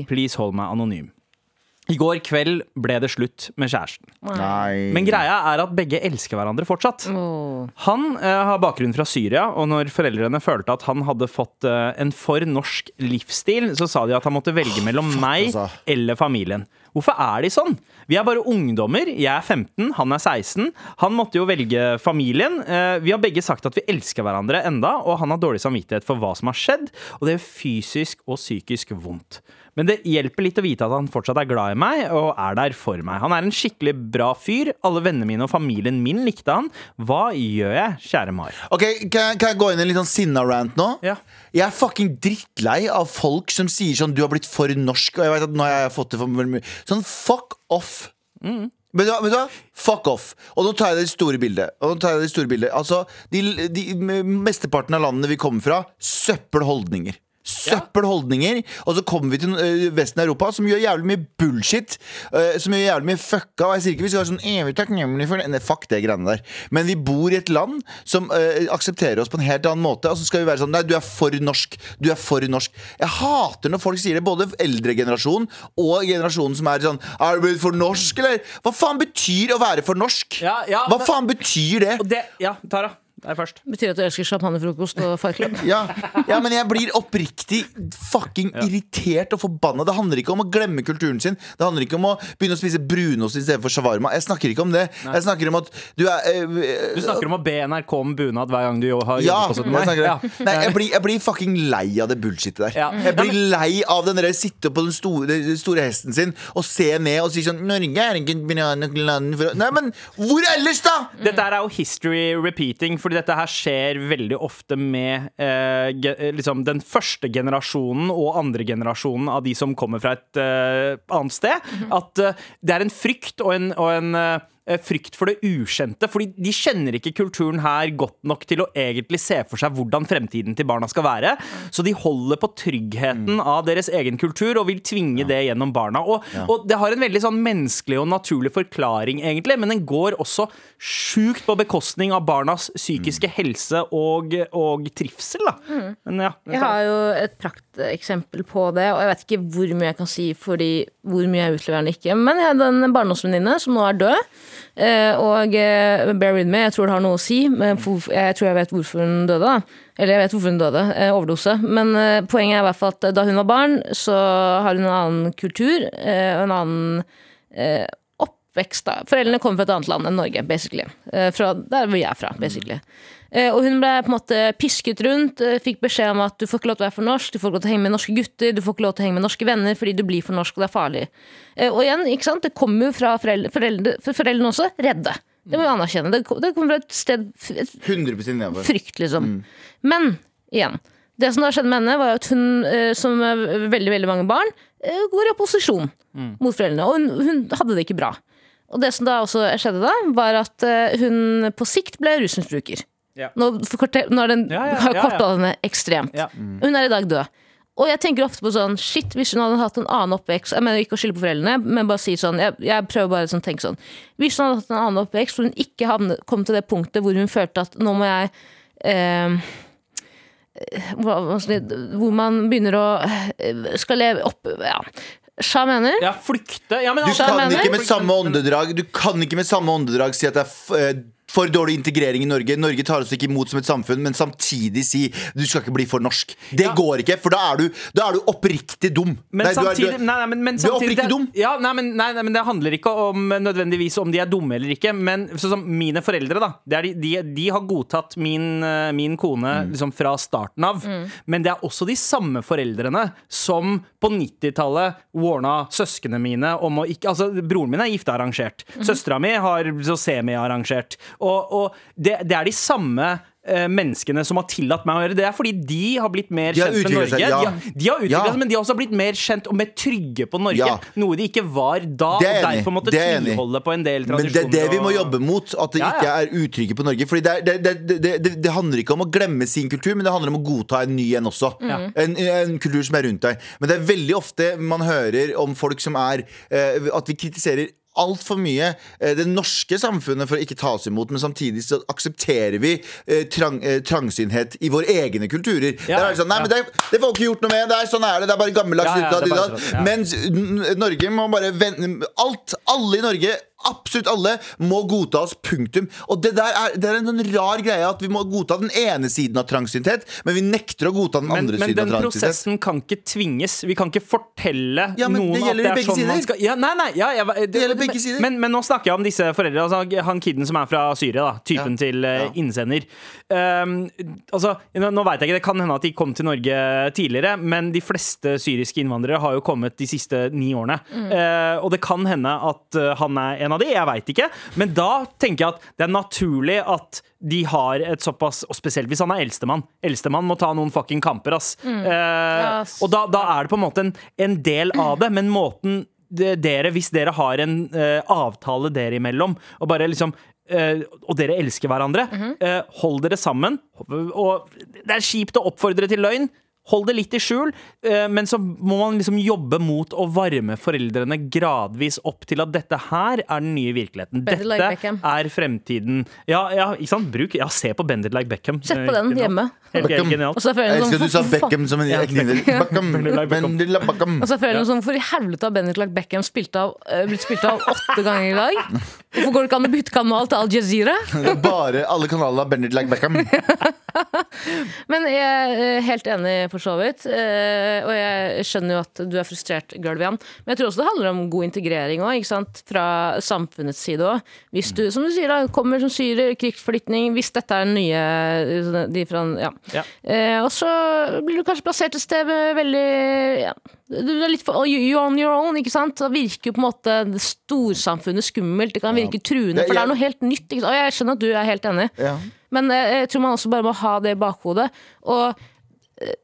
Please hold meg anonym. I går kveld ble det slutt med kjæresten. Nei. Men greia er at begge elsker hverandre fortsatt. Oh. Han eh, har bakgrunn fra Syria, og når foreldrene følte at han hadde fått eh, en for norsk livsstil, så sa de at han måtte velge mellom meg altså. eller familien. Hvorfor er de sånn? Vi er bare ungdommer. Jeg er 15, han er 16. Han måtte jo velge familien. Eh, vi har begge sagt at vi elsker hverandre enda, og han har dårlig samvittighet for hva som har skjedd, og det gjør fysisk og psykisk vondt. Men det hjelper litt å vite at han fortsatt er glad i meg og er der for meg. Han er en skikkelig bra fyr. Alle vennene mine og familien min likte han. Hva gjør jeg, kjære Mar? Ok, kan jeg, kan jeg gå inn i en litt sånn sinna-rant nå? Ja. Jeg er fucking drittlei av folk som sier sånn Du har blitt for norsk, og jeg vet at nå har jeg fått det for mye Sånn fuck off. Men du hva- vet du hva? Fuck off. Og nå tar jeg det store bildet. Og nå tar jeg det store bildet Altså, de, de Mesteparten av landene vi kommer fra, søppelholdninger. Søppelholdninger. Og så kommer vi til øh, Vesten av Europa, som gjør jævlig mye bullshit. øh, som gjør jævlig mye fucka. Og jeg sier ikke vi skal være sånn evig takknemlige for det. Nei, fuck det greiene der. Men vi bor i et land som uh, aksepterer oss på en helt annen måte. Og så skal vi være sånn Nei, du er for norsk. Du er for norsk. Jeg hater når folk sier det. Både eldre generasjon og generasjonen som er sånn Er du blitt for norsk, eller? Hva faen betyr å være for norsk? Ja, ja, Hva men- faen betyr det? Det, ja, Tara. Deg først. Betyr at du elsker champagnefrokost og Fight Ja, ja, men jeg blir oppriktig fucking irritert og forbanna. Det handler ikke om å glemme kulturen sin. Det handler ikke om å begynne å spise brunost i stedet for shawarma. Jeg snakker ikke om det. Jeg snakker om at du er øh, Du snakker om å be NRK om bunad hver gang du jo- har ja, jobbet på 17. jeg, mai. snakker, Ja. Nei, jeg, blir, jeg blir fucking lei av det bullshitet der. Ja. Jeg blir lei av den der sitte på den store, den store hesten sin og se ned og si sånn Norge er ikke et bananland for Nei, men hvor ellers, da?! Dette er jo history repeating, fordi dette her skjer veldig ofte med eh, eh, liksom den første generasjonen og andre generasjonen av de som kommer fra et eh, annet sted. At eh, det er en frykt og en, og en eh, Frykt for det ukjente, Fordi de kjenner ikke kulturen her godt nok til å egentlig se for seg hvordan fremtiden til barna skal være. Så de holder på tryggheten av deres egen kultur og vil tvinge det gjennom barna. Og, og det har en veldig sånn menneskelig og naturlig forklaring, egentlig, men den går også sjukt på bekostning av barnas psykiske helse og, og trivsel. Da. Men ja, Jeg har jo et prakteksempel på det, og jeg vet ikke hvor mye jeg kan si fordi hvor mye jeg utleverer den ikke. Men jeg hadde en barndomsvenninne som nå er død. Eh, Og eh, bear with me, jeg tror det har noe å si. Jeg tror jeg vet hvorfor hun døde. da Eller jeg vet hvorfor hun døde. eh, Overdose. Men poenget er i hvert fall at da hun var barn, så har hun en annen kultur en annen oppvekst. da Foreldrene kommer fra et annet land enn Norge, basically. Fra der jeg er fra, basically. Eh, Og hun ble på en måte pisket rundt, eh, fikk beskjed om at du får ikke lov til å være for norsk, du får ikke lov til å henge med norske gutter, du får ikke lov til å henge med norske venner fordi du blir for norsk og det er farlig. Eh, Og igjen, ikke sant, det kommer jo fra foreldre, foreldre, foreldrene også, redde. Det må vi anerkjenne. Det kom- kommer fra et sted, et 100 nedover. frykt, liksom. Men igjen, det som da skjedde med henne, var at hun, som veldig veldig mange barn, går i opposisjon mot foreldrene. Og hun, hun hadde det ikke bra. Og det som da også skjedde da, var at hun på sikt ble rusmisbruker. Ja. Nå, nå har den Ja, ja, har korta ja. henne ekstremt. Ja. Hun er i dag død. Og jeg tenker ofte på sånn Shit, hvis hun hadde hatt en annen oppvekst Jeg mener ikke å skylde på foreldrene, men bare si sånn Jeg, jeg prøver bare sånn tenke sånn Hvis hun hadde hatt en annen oppvekst hvor hun ikke havne, kom til det punktet hvor hun følte at nå må jeg eh, Hvor man begynner å eh, skal leve opp Ja. Sja mener? Ja, flykte. Ja, men Du altså- kan mener- ikke med samme åndedrag Du kan ikke med samme åndedrag si at det er eh, for dårlig integrering i Norge. Norge tar oss ikke imot som et samfunn, men samtidig si du skal ikke bli for norsk. Det Ja. går ikke, for da er du, da er du oppriktig dum. Men Nei, du er- du er- nei, nei, men, men du er samtidig oppriktig det- dum. Ja, nei, men, nei, nei, men Det handler ikke om nødvendigvis om de er dumme eller ikke. Men sånn som mine foreldre da det er de, de, de har godtatt min, eh, min kone Mm. liksom fra starten av. Men det er også de samme foreldrene som på 90-tallet warna søsknene mine om å ikke Altså, broren min er giftearrangert. Søstera mi har så semi-arrangert. Og, og det, det er de samme eh, menneskene som har tillatt meg å gjøre det. Det er fordi de har blitt mer kjent med Norge. seg, ja. De, har, de har utviklet Ja. seg, men de har også blitt mer kjent og mer trygge på Norge. Ja. Noe de ikke var da, og er derfor måtte tviholde på en del tradisjoner. Men det er det vi må jobbe mot. At det Ja, ikke er utrygge på Norge. Fordi det, er, det, det, det, det, det handler ikke om å glemme sin kultur, men det handler om å godta en ny en også. En, en kultur som er rundt deg. Men det er veldig ofte man hører om folk som er eh, At vi kritiserer altfor mye eh, det norske samfunnet for å ikke ta oss imot, men samtidig så aksepterer vi eh, trang, eh, trangsynhet i våre egne kulturer. Ja, Der er det sånn, nei, ja. men det, det får ikke gjort noe med, det er sånn er det, det er bare gammeldags. Ja, ja, sånn, ja. Mens Norge må bare vende Alt, alle i Norge Absolutt alle må godta oss, punktum. Og det der er, det er en sånn rar greie at vi må godta den ene siden av trangsynthet, men vi nekter å godta den men, andre men siden den av trangsynthet. prosessen kan ikke tvinges. Vi kan ikke fortelle Ja, men noen at det er begge sånn man skal ja, Nei, nei, ja, jeg, det, Det gjelder begge sider. Men, men nå snakker jeg om disse foreldrene. Altså, han kiden som er fra Syria, da, typen Ja. til uh, innsender. Um, altså, nå, nå vet jeg ikke, Det kan hende at de kom til Norge tidligere, men de fleste syriske innvandrere har jo kommet de siste ni årene. Eh, og det kan hende at uh, han er en av de, jeg veit ikke. Men da tenker jeg at det er naturlig at de har et såpass Og spesielt hvis han er eldstemann. Eldstemann må ta noen fucking kamper, ass. Eh, ass. og da, da er det på en måte en, en del av det, men måten dere, hvis dere har en uh, avtale dere imellom, og bare liksom Uh, og dere elsker hverandre. eh, hold dere sammen. Og det er kjipt å oppfordre til løgn. Hold det litt i skjul, eh, men så må man liksom jobbe mot å varme foreldrene gradvis opp til at dette her er den nye virkeligheten. It like Dette er fremtiden. Ja, ja, ikke sant? Bruk, ja, se på Bend it like Beckham. Sett på den hjemme. Helt Beckham. genialt. Jeg elsker at du sa sånn? Beckham som en Ja. <laughs> Beckham. Benny like Beckham. Og så er foreldrene sånn, Hvorfor i helvete har Bender like Beckham spilt av, eh, blitt spilt av åtte ganger i dag? Hvorfor går det ikke an å bytte kanal til Al Jazeera? Er bare alle kanalene av Bender like Beckham. <laughs> Men jeg er helt enig, for så vidt. Eh, Og jeg skjønner jo at du er frustrert, Gulvian. Men jeg tror også det handler om god integrering òg, fra samfunnets side òg. Hvis du, som du sier, da, kommer som syrer, krigsflyktning, hvis dette er nye de fra, ja. Ja. Eh, Og så blir du kanskje plassert et sted med veldig ja, du er litt for, you're on your own, ikke sant? Da virker jo på en måte storsamfunnet skummelt. Det kan virke truende, for det er noe helt nytt. Og jeg skjønner at du er helt enig. Ja. Men eh, jeg tror man også bare må ha det i bakhodet. Og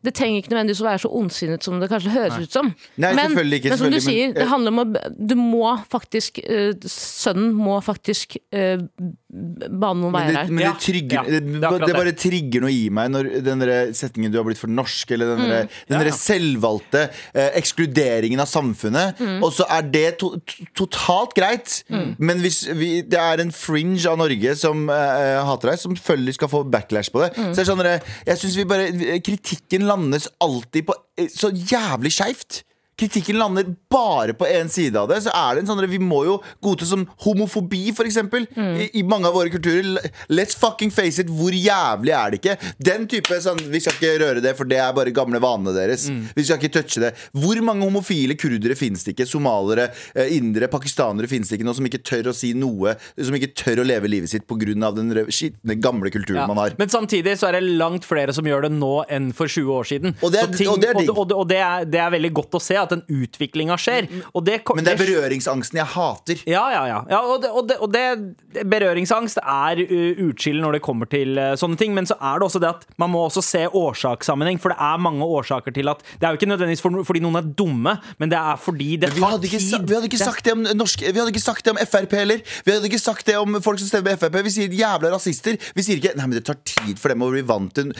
det trenger ikke nødvendigvis å være så ondsinnet som det kanskje høres ut som. Nei, men, ikke, men som du sier, men- det handler om å Du må faktisk eh, Sønnen må faktisk eh, bane noen veier her. men det, trigger, ja, det, det er det, det. bare trigger noe i meg når den der setningen 'du har blitt for norsk', eller den, der, den Ja, der ja. selvvalgte eh, ekskluderingen av samfunnet, og så er det to, to, totalt greit. Men hvis vi, det er en fringe av Norge som eh, hater deg, som selvfølgelig skal få backlash på det, så er det sånn jeg synes vi bare Kritikken landes alltid på eh, så jævlig skeivt. Kritikken lander bare på én side av det. Så er det en sånn Vi må jo godta som homofobi, for eksempel, i, i mange av våre kulturer. Let's fucking face it. Hvor jævlig er det ikke? Den type sånn Vi skal ikke røre det, for det er bare gamle vanene deres. Vi skal ikke touche det. Hvor mange homofile kurdere finnes det ikke? Somalere, eh, indere, pakistanere finnes det ikke nå som ikke tør å si noe, som ikke tør å leve livet sitt pga. den skitne, gamle kulturen Ja. man har. Men samtidig så er det langt flere som gjør det nå enn for 20 år siden. Og det er- ting, og det er og, og det, er, det er veldig godt å se at at den utviklinga skjer. Det, Men det er berøringsangsten jeg hater. ja, ja, ja. ja og, det, og, det, og det berøringsangst er uh, når det kommer til sånne ting. Men så er det også det at man må også se årsakssammenheng, for det er mange årsaker til at Det er jo ikke nødvendigvis for, fordi noen er dumme, men det er fordi det tar tid. vi hadde ikke sagt det om norske Vi hadde ikke sagt det om Frp heller. Vi hadde ikke sagt det om folk som stemmer på Frp. Vi sier jævla rasister. Vi sier ikke Nei, men det tar tid for dem å bli vant til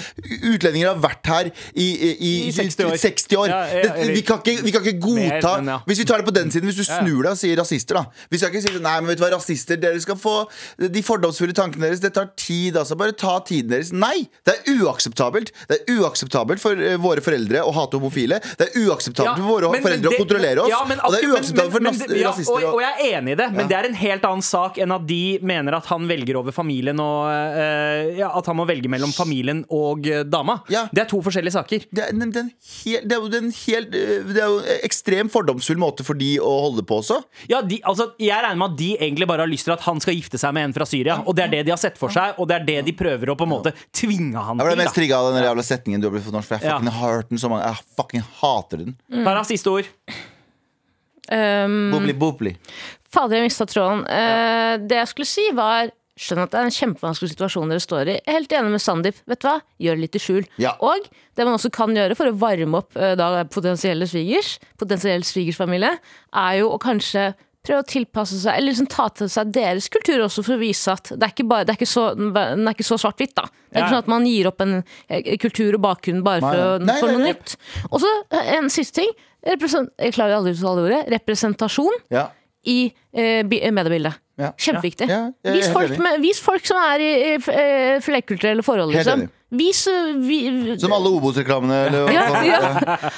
Utlendinger har vært her i, i, i, I 60 år. 60 år. Ja, ja, vi, kan ikke, vi kan ikke godta Mer, ja. Hvis vi tar det på den siden, hvis du snur deg og sier rasister, da. Vi skal ikke si Nei, men vet du hva, rasister, dere skal få de fordomsfulle tankene deres. Det tar tid, altså. Bare ta tiden deres. Nei! Det er uakseptabelt. Det er uakseptabelt for eh, våre foreldre å hate homofile. Det er uakseptabelt for våre men- foreldre det- å kontrollere oss. ja, men og det er uakseptabelt for men- rasister. Og, og jeg er enig i det, men det er en helt annen sak enn at de mener at han velger over familien og uh, ja, At han må velge mellom familien og eh, dama. Ja. Det er to forskjellige saker. det er, den, den hel, det, er jo den helt, det er jo ekstremt fordomsfull måte for de å holde på også. Ja, de, altså, jeg regner med at de egentlig bare har lyst til at han skal gifte seg med en fra Syria. Og det er det de har sett for seg, og det er det de prøver å på en måte tvinge han til. Jeg ble til. mest trigga av den jævla setningen du har blitt for norsk, for jeg Ja. har hørt den så mange Jeg fucking hater den. Tara, siste ord. Um, Bobli, bobli. Fader, jeg mista tråden. Eh, det jeg skulle si, var Skjønner at det er en kjempevanskelig situasjon dere står i. Jeg er helt enig med Sandeep. Vet du hva? Gjør det litt i skjul. Ja. Og det man også kan gjøre for å varme opp eh, da potensielle svigers, potensiell svigersfamilie, er jo å kanskje prøve å tilpasse seg, eller liksom ta til seg deres kultur også, for å vise at det er ikke, bare, det er ikke så, den er ikke så svart-hvitt. da Det er Ja. ikke sånn at man gir opp en eh, kultur og bakgrunn bare for, å, Nei, for noe nei. nytt. Og så eh, en siste ting. Jeg klarer aldri å uttale ordet. Representasjon Ja. i eh, mediebildet. Ja. Kjempeviktig. Ja, ja, vis, folk med, vis folk som er i, i eh, flerkulturelle forhold, liksom. Vis, eh, vi, Som alle Obos-reklamene. eller Ja, ja.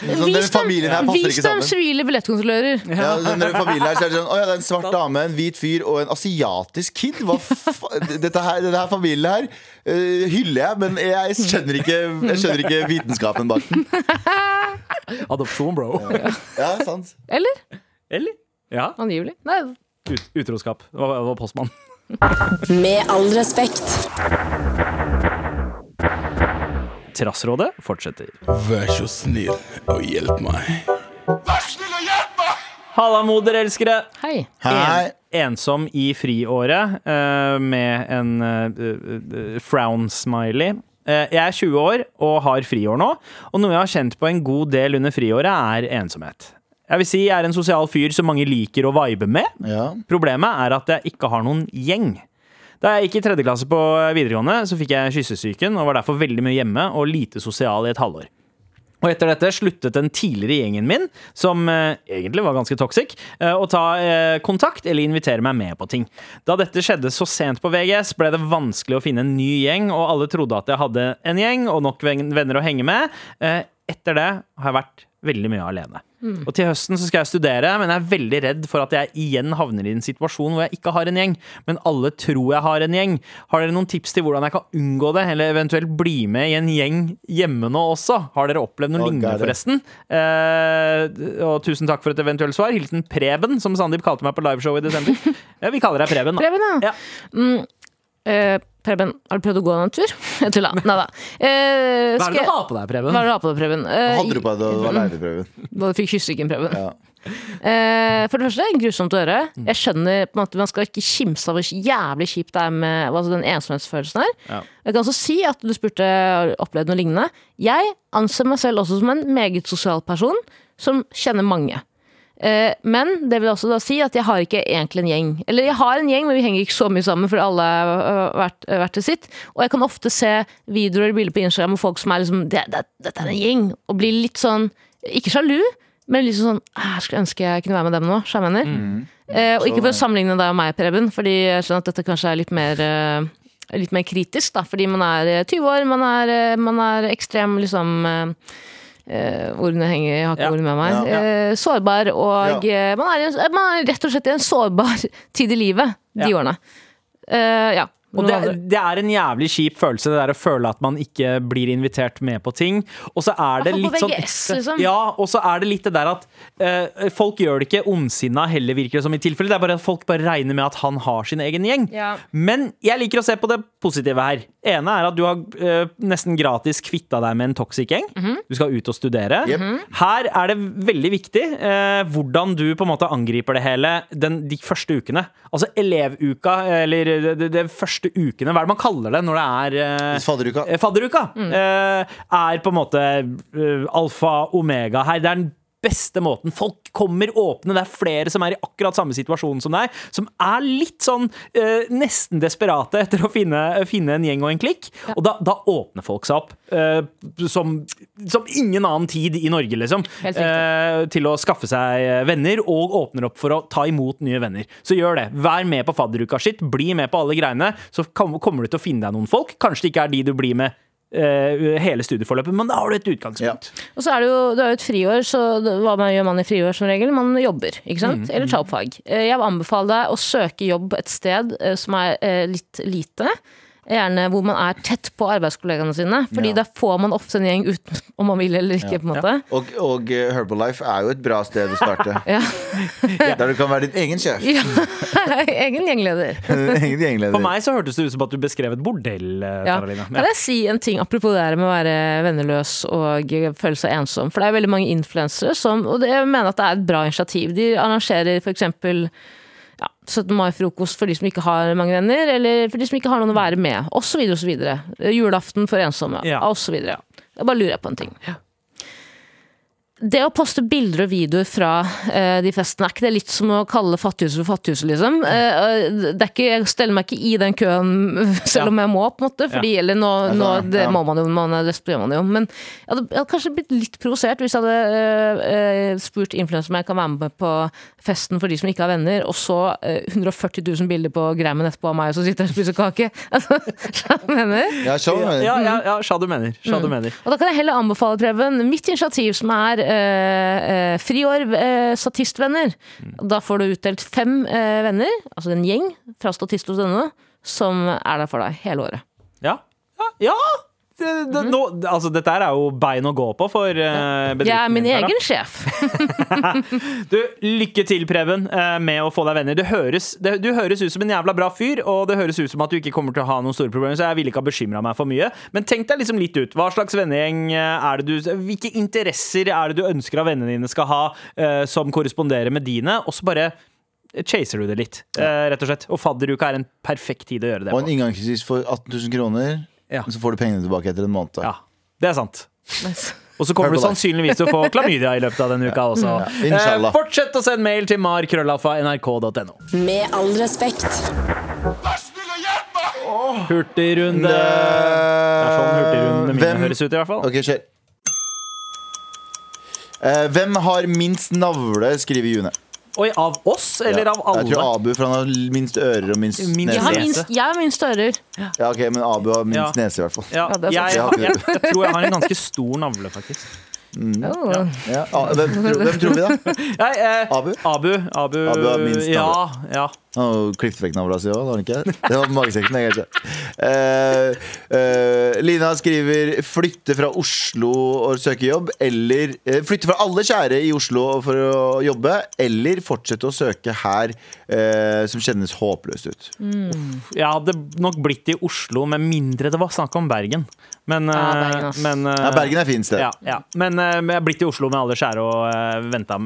Sånn, vis dem, her vis ikke dem sivile billettkontrollører. Ja, den familien her så er det sånn, Å ja, det er en svart dame, en hvit fyr og en asiatisk kid. Hva Dette her, denne her familien her uh, hyller jeg, men jeg skjønner ikke, jeg skjønner ikke vitenskapen bak den. Adopsjon, bro. Ja, sant Eller? Eller? Ja. Angivelig. Nei, Ut, utroskap. Det var, det var postmann. <laughs> Med all respekt. Trassrådet fortsetter. Vær så snill og hjelp meg. Vær snill og hjelp meg! Halla, moderelskere! hei. Hei. En, ensom i friåret uh, med en uh, frown-smiley. Uh, jeg er 20 år og har friår nå, og noe jeg har kjent på en god del under friåret, er ensomhet. Jeg vil si jeg er en sosial fyr som mange liker å vibe med. Ja. Problemet er at jeg ikke har noen gjeng. Da jeg gikk i tredje klasse på videregående, så fikk jeg kyssesyken og var derfor veldig mye hjemme og lite sosial i et halvår. Og etter dette sluttet den tidligere gjengen min, som eh, egentlig var ganske toxic, eh, å ta eh, kontakt eller invitere meg med på ting. Da dette skjedde så sent på VGS, ble det vanskelig å finne en ny gjeng, og alle trodde at jeg hadde en gjeng og nok venner å henge med. Eh, etter det har jeg vært veldig mye alene. Og til høsten så skal jeg studere, men jeg er veldig redd for at jeg igjen havner i en situasjon hvor jeg ikke har en gjeng, men alle tror jeg har en gjeng. Har dere noen tips til hvordan jeg kan unngå det, eller eventuelt bli med i en gjeng hjemme nå også? Har dere opplevd noe oh, lignende, forresten? Eh, og tusen takk for et eventuelt svar. Hilsen Preben, som Sandeep kalte meg på liveshow i desember. <laughs> Ja, vi kaller deg Preben, da. Preben, ja. Ja. Eh, Preben, har du prøvd å gå en tur? <laughs> Jeg tulla. Nei da. Eh, Hva er det du har på deg, Preben? Hva er det du har på deg, Preben? Eh, Hadde du på deg da du var Preben <laughs> Da du fikk kyssesyken, Preben. Ja. Eh, for det første, grusomt å høre. Jeg skjønner på en måte Man skal ikke kimse av hvor jævlig kjipt det er med altså den ensomhetsfølelsen her. Ja. Jeg kan også si at du spurte har du opplevd noe lignende. Jeg anser meg selv også som en meget sosial person som kjenner mange. Eh, men det vil også da si at jeg har ikke egentlig en gjeng. Eller jeg har en gjeng, men vi henger ikke så mye sammen, for alle har vært, vært til sitt. Og jeg kan ofte se videoer eller bilder på Instagram og folk som er liksom det, det, Dette er en gjeng. Og blir litt sånn Ikke sjalu, men litt sånn «Ah, Jeg skulle ønske jeg kunne være med dem nå. skjønner jeg mener. Eh, og ikke for å sammenligne deg og meg, Preben, fordi jeg skjønner at dette kanskje er litt mer eh, Litt mer kritisk, da, fordi man er eh, 20 år, man er, man er ekstrem liksom eh, eh, ordene henger, jeg har ikke Ja. ordene med meg. Ja. Eh, sårbar, og eh, man, er, en- man er rett og slett i en sårbar <laughs> tid i livet de årene. Eh, ja. Og det, det er en jævlig kjip følelse, det der å føle at man ikke blir invitert med på ting. Og så er det litt sånn liksom. Ja, og så er det litt det der at uh, folk gjør det ikke ondsinna heller, virker det som i tilfelle. Det er bare at folk bare regner med at han har sin egen gjeng. Ja. Men jeg liker å se på det positive her. Ene er at du har eh, nesten gratis kvitta deg med en toxic gjeng. Mhm. Du skal ut og studere. Yep. Her er det veldig viktig eh, hvordan du på en måte angriper det hele den, de første ukene. Altså elevuka, eller de, de første ukene, hva er det man kaller det når det er eh, Fadderuka. Eh, Fadderuka eh, er på en måte eh, alfa omega her. Det er den beste måten. Folk kommer åpne. Det er flere som er i akkurat samme situasjon som deg, som er litt sånn eh, nesten desperate etter å finne, finne en gjeng og en klikk. Og da, da åpner folk seg opp eh, som, som ingen annen tid i Norge, liksom. Eh, til å skaffe seg venner, og åpner opp for å ta imot nye venner. Så gjør det. Vær med på fadderuka sitt. Bli med på alle greiene. Så kommer du til å finne deg noen folk. Kanskje det ikke er de du blir med eh, hele studieforløpet, men da har du et utgangspunkt. Og så er det jo, det er jo et friår, så hva man gjør man i friår som regel? Man jobber, ikke sant? Eller tar opp fag. Eh, Jeg vil anbefale deg å søke jobb et sted eh, som er eh, litt lite. Gjerne hvor man er tett på arbeidskollegaene sine. Fordi Ja. da får man ofte en gjeng uten <laughs> om man vil eller ikke. på en måte Og, og eh, Herbalife er jo et bra sted å starte. <laughs> Ja. <laughs> Der du kan være din egen sjef. ja. Egen gjengleder. egen gjengleder. For meg så hørtes det ut som at du beskrev et bordell, eh, Ja. Kan jeg si en ting apropos det her med å være venneløs og føle seg ensom? For det er veldig mange influensere som Og det, jeg mener at det er et bra initiativ. De arrangerer f.eks. Ja, 17. mai-frokost for de som ikke har mange venner, eller for de som ikke har noen å være med, osv. osv. Julaften for ensomme, Ja. osv. Bare lurer jeg på en ting. Det å poste bilder og videoer fra uh, de festene, er ikke det litt som å kalle fattighuset for fattighuset, liksom? Uh, det er ikke, jeg steller meg ikke i den køen <laughs> selv om jeg må, på en måte. Fordi, eller nå, nå, det ja. må man jo, man er desperat, man jo. Men jeg hadde, jeg hadde kanskje blitt litt provosert hvis jeg hadde uh, eh, spurt influensere om jeg kan være med på festen for de som ikke har venner, og så eh, 140 000 bilder på Grammen etterpå av meg som sitter og spiser kake. <laughs> Altså, skjønner du hva mener? Ja, show, Ja, mener. ja, ja, ja, sja du mener. Sja Mm. du mener. Og da kan jeg heller anbefale, Preben, mitt initiativ som er eh, eh, friår eh, statistvenner. Da får du utdelt fem eh, venner, altså en gjeng fra statist.no, som er der for deg hele året. Ja. Ja! ja. Det, det, nå, altså, dette er jo bein å gå på for uh, bedriften Jeg er min egen sjef. <laughs> Du, Lykke til, Preben, uh, med å få deg venner. Du høres, det, du høres ut som en jævla bra fyr, og det høres ut som at du ikke kommer til å ha noen store problemer, så jeg ville ikke ha bekymra meg for mye. Men tenk deg liksom litt ut. Hva slags vennegjeng eh, er det du Hvilke interesser er det du ønsker at vennene dine skal ha, uh, som korresponderer med dine, og så bare chaser du det litt, eh, rett og slett. Og fadderuka er en perfekt tid å gjøre det Og en inngangspris for 18 000 kroner. Ja. Så får du pengene tilbake etter en måned. Ja, det er sant. Og så kommer du sannsynligvis til å få klamydia i løpet av denne uka også. Ja, inshallah. Eh, fortsett å sende mail til markrøllalfa.nrk.no. Med all respekt. Hurtigrunde. Det er sånn hurtigrundene mine Hvem- høres ut, i hvert fall. Okay, kjør. Eh, hvem har minst navle, skriver June. Oi, av oss, eller Ja. av alle? Jeg tror Abu, for han har minst ører og minst, Minst Jeg har nese. minst, jeg har minst ører. Ja, ok, Men Abu har minst Ja. nese, i hvert fall. Ja, Ja, det er jeg, sant. jeg, jeg, tror jeg har en ganske stor navle, faktisk. Oh. Ja. Ah, hvem, tror, hvem tror vi, da? <laughs> Nei, eh, Abu? Abu, Abu, Abu har minst ja, ja. Han har klippet vekk navla si òg, har han ikke? Det var magesekken, kanskje. Eh, eh, Lina skriver 'flytte fra Oslo og søke jobb', eller uh, 'flytte fra alle kjære i Oslo for å jobbe', eller 'fortsette å søke her', eh, som kjennes håpløst ut. Jeg hadde nok blitt i Oslo med mindre det var snakk om Bergen. Men, Ja, Bergen, men Ja, Bergen er fint sted. Ja, ja. Men men jeg har blitt i Oslo med alle skjære og uh, venta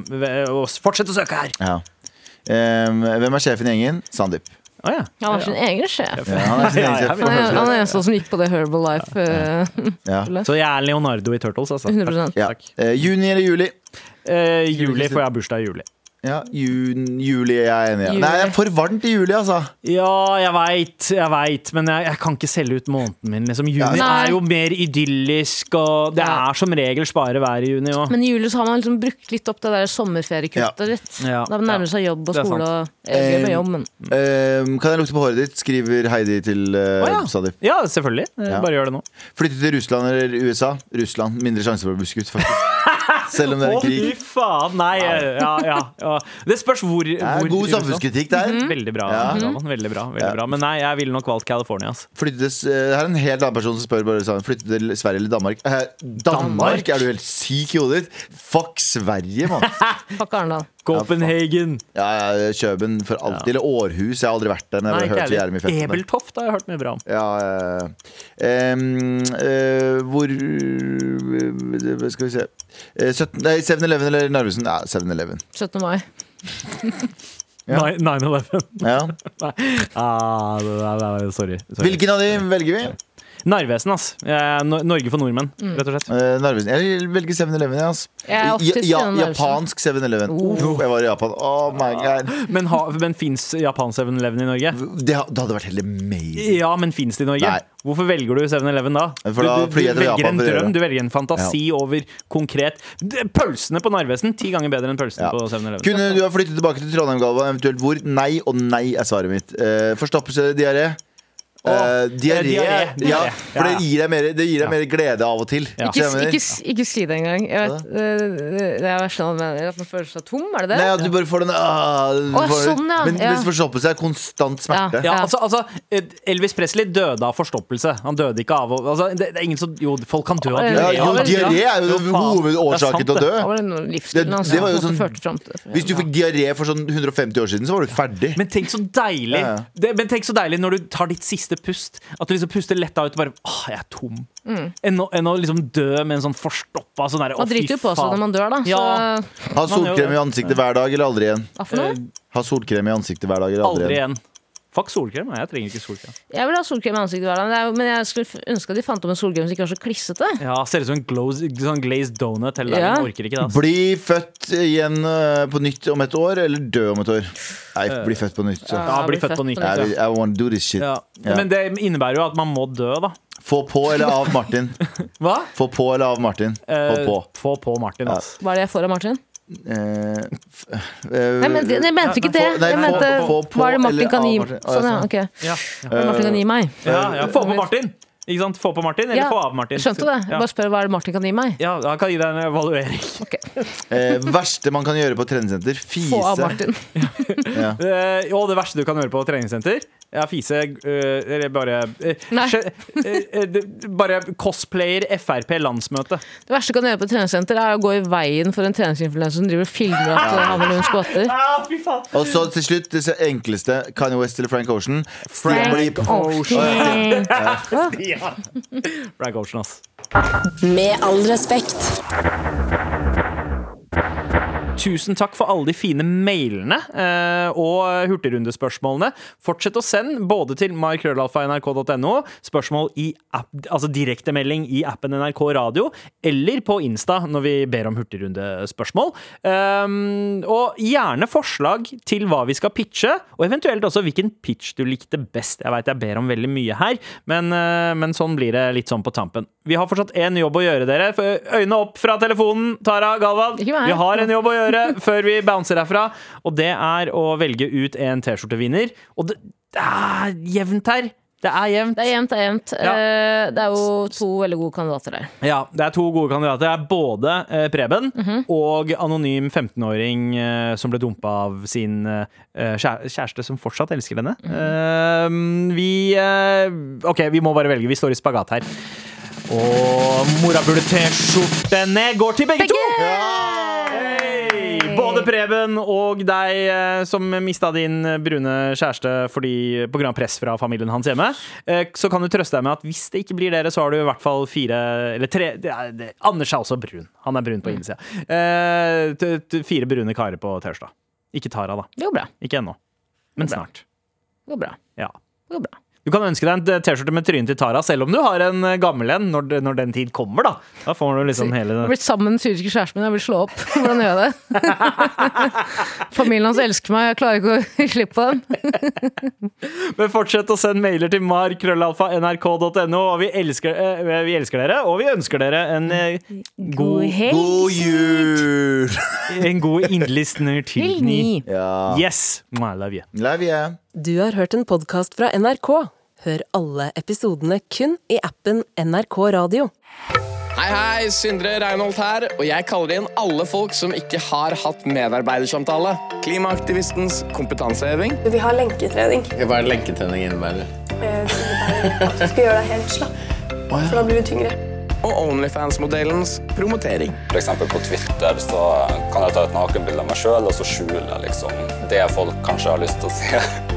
Og fortsett å søke her! Ja. Eh, hvem er sjefen i gjengen? Sandeep. Oh, ja. Han var sin egen sjef. Ja, han er sin <laughs> egen sjef. ja. Han er, han er en sånn som gikk på det Herbalife. Life. Ja. Så jeg er Leonardo i Turtles, altså. 100 Ja. Takk. Eh, juni eller juli? Eh, juli, for jeg har bursdag i juli. Ja, jun, juli er jeg enig i. Juli. Nei, det er for varmt i juli, altså. Ja, jeg veit, jeg veit, men jeg, jeg kan ikke selge ut måneden min. Liksom, juni Nei. er jo mer idyllisk, og det er som regel spare vær i juni òg. Men i juli så har man liksom brukt litt opp det der sommerferiekuttet Ja. litt. Ja, Da nærmer det seg jobb og skole og med Eh, jobb, men Eh, kan jeg lukte på håret ditt? Skriver Heidi til eh, oh, ja. Sandeep. Ja, selvfølgelig. Ja. Bare gjør det nå. Flytte til Russland eller USA? Russland. Mindre sjanse for å bli skutt, faktisk. Selv om det er Å, en krig. fy faen! Nei, ja, ja, ja. Det spørs hvor, Det er hvor god samfunnskritikk der. Veldig bra. Ja. Veldig bra, veldig bra. Men nei, jeg ville nok valgt California. ass. Flytte til, s- eh, her er en helt annen person som spør bare sånn Flytte til Sverige eller Danmark. Eh, Danmark? Er du helt syk i hodet ditt? Fuck Sverige, mann. <laughs> Fuck Arendal. Copenhagen! Ja, ja, Kjøben for alltid. Eller Århus. Jeg har aldri vært der. Men jeg har hørt så. Ebeltoft har jeg hørt mye bra om. Ja, eh, eh, hvor eh, Skal vi se Eh, 17 Nei, 7-Eleven eller Narvesen? Ja, 7-Eleven. 17. mai. <laughs> Ja. 9-11. Ja. <laughs> Ah, det der- det sorry. sorry. Hvilken av de velger vi? Narvesen, ass. Eh, Nor- Norge for nordmenn, rett og slett. Eh, Narvesen. Jeg velger 7-Eleven. Ja, ass. Jeg er oftest ja, Narvesen. japansk 7-Eleven. Uff, Jeg var i Japan. Oh my god. Men, ha, men fins Japan 7-Eleven i Norge? Det, ha- det hadde vært helt amazing. Ja, men fins det i Norge? Nei. Hvorfor velger du 7-Eleven da? For da du, du, flyr jeg du til velger Japan en for å gjøre drøm, det. du velger en fantasi over konkret D- Pølsene på Narvesen ti ganger bedre enn pølsene Ja. på 7-Eleven. Kunne du ha flyttet tilbake til Trondheim, Galva? Eventuelt hvor? Nei og nei er svaret mitt. Eh, forstoppelse, diaré. Eh, diaré, ja, for det gir deg mer, det gir deg Ja. mer glede av og til. Ja. Ikke, ikke, ikke si det engang. Jeg vet, det, det er mener. At man føler seg tom, er det det? Nei, at du bare får den uh, oh, sånn, ja. Men Ja. forstoppelse er konstant smerte. Ja, Ja. altså, altså Elvis Presley døde av forstoppelse. Han døde ikke av altså, det, det er ingen som Jo, folk kan dø av diaré. Ja, diaré. jo, diaré er jo hovedårsaken til å dø. Det var Det- var jo sånn- Hvis du fikk diaré for sånn 150 år siden, så var du ferdig. Men tenk så deilig Men tenk så deilig når du tar ditt siste pust. At du liksom puster letta ut og bare Åh, jeg er tom. Enn, å, enn å liksom dø med en sånn forstoppa sånn derre Mm. Man driter jo på seg når man dør, da. Så Ha solkrem i ansiktet hver dag eller aldri igjen? hva for noe? Ha solkrem i ansiktet hver dag eller aldri, Aldri igjen? igjen. Fuck solkrem. Jeg trenger ikke solkrem. Jeg vil ha solkrem i ansiktet hver dag, men jeg skulle ønske at de fant om en solkrem som ikke var så klissete. Ja, Ser ut som en glows, sånn glazed donut hele dagen. Ja. Orker ikke det. Altså. Bli født igjen eh, på nytt om et år, eller dø om et år? Nei, bli født på nytt. Så. Ja, bli født på nytt. I, I wanna do this shit. Ja. Ja. Men det innebærer jo at man må dø, da. Få på eller av Martin? <laughs> Hva? Få på eller av Martin? Få på. Eh, Få på Martin, altså. Hva er det jeg får av Martin? Eh, Nei, men jeg mente ikke det. Jeg få- mente på hva er det Martin kan gi Martin. Sånn, ja. okay. ok Ja, Hva er det Martin kan gi meg? ja, ja. Få på Martin! Ikke sant? Få på Martin, eller Ja, få av Martin. Skjønte det. Ja. Bare spør hva er det Martin kan gi meg. Ja, han kan gi deg en evaluering. Okay. Eh, verste man kan gjøre på treningssenter? Fise. Få av Martin. <laughs> Eh, og det verste du kan gjøre på treningssenter, ja, fise eh, Eller bare eh, Nei. skje- eh, Bare cosplayer Frp-landsmøte. Det verste du kan gjøre på et treningssenter, er å gå i veien for en treningsinfluenser som driver og filmer at han eller hun skvatter. <laughs> Og så til slutt, det enkleste. Kanye West eller Frank Ocean? Frank Ocean. <laughs> Frank Ocean, ass. Med all respekt. Tusen takk for alle de fine mailene eh, og hurtigrundespørsmålene. Fortsett å sende både til markrøllalfa.nrk.no, spørsmål i app, altså direktemelding i appen NRK Radio, eller på Insta når vi ber om hurtigrundespørsmål. Um, og gjerne forslag til hva vi skal pitche, og eventuelt også hvilken pitch du likte best. Jeg veit jeg ber om veldig mye her, men, eh, men sånn blir det litt sånn på tampen. Vi har fortsatt én jobb å gjøre, dere. Øynene opp fra telefonen, Tara Galvan. Vi har en jobb å gjøre før vi bouncer herfra, og det er å velge ut en T-skjortevinner. Og det, det er jevnt her. Det er jevnt. Det er jevnt, det er jevnt. Ja. Eh, Det er jo to veldig gode kandidater der. Ja, det er to gode kandidater. Det er både eh, Preben og anonym 15-åring eh, som ble dumpa av sin kjæreste, som fortsatt elsker henne. Eh, vi OK, vi må bare velge. Vi står i spagat her. Og morabule-T-skjortene går til begge, to! Hei! Både Preben og deg eh, som mista din brune kjæreste fordi av press fra familien hans hjemme. Eh, så kan du trøste deg med at hvis det ikke blir dere, så har du i hvert fall fire Eller tre er, Anders er også brun. Han er brun på innsida. Eh, fire brune karer på tirsdag. Ikke Tara, da. Det går bra. Ikke ennå. Men snart. Det går bra. Ja. Det går bra. Du kan ønske deg en T-skjorte med trynet til Tara, selv om du har en eh, gammel en, når, når den tid kommer, da. Da får du liksom hele Jeg har blitt sammen med den syriske kjæresten min, jeg vil slå opp. Hvordan gjør jeg det? <laughs> Familien hans elsker meg, jeg klarer ikke å <laughs> gi slipp på dem. Men fortsett å sende mailer til mar.krøllalfa.nrk.no, og vi elsker, eh, vi elsker dere, og vi ønsker dere en god, god. God jul! en god innlistner <laughs> til ni. Ja. Yes! I love you. Love you. Du har hørt en podkast fra NRK. Hør alle episodene kun i appen NRK Radio. Hei, hei, Sindre Reinholdt her, og jeg kaller inn alle folk som ikke har hatt medarbeidersamtale. Klimaaktivistens kompetanseheving. Vi har lenketrening. Hva er lenketrening innebærer? Eh, at du skal gjøre deg helt slapp, for da blir du tyngre. Og Onlyfans-modellens promotering. For eksempel på Twitter så kan jeg ta et nakenbilde av meg sjøl, og så skjule liksom det folk kanskje har lyst til å se.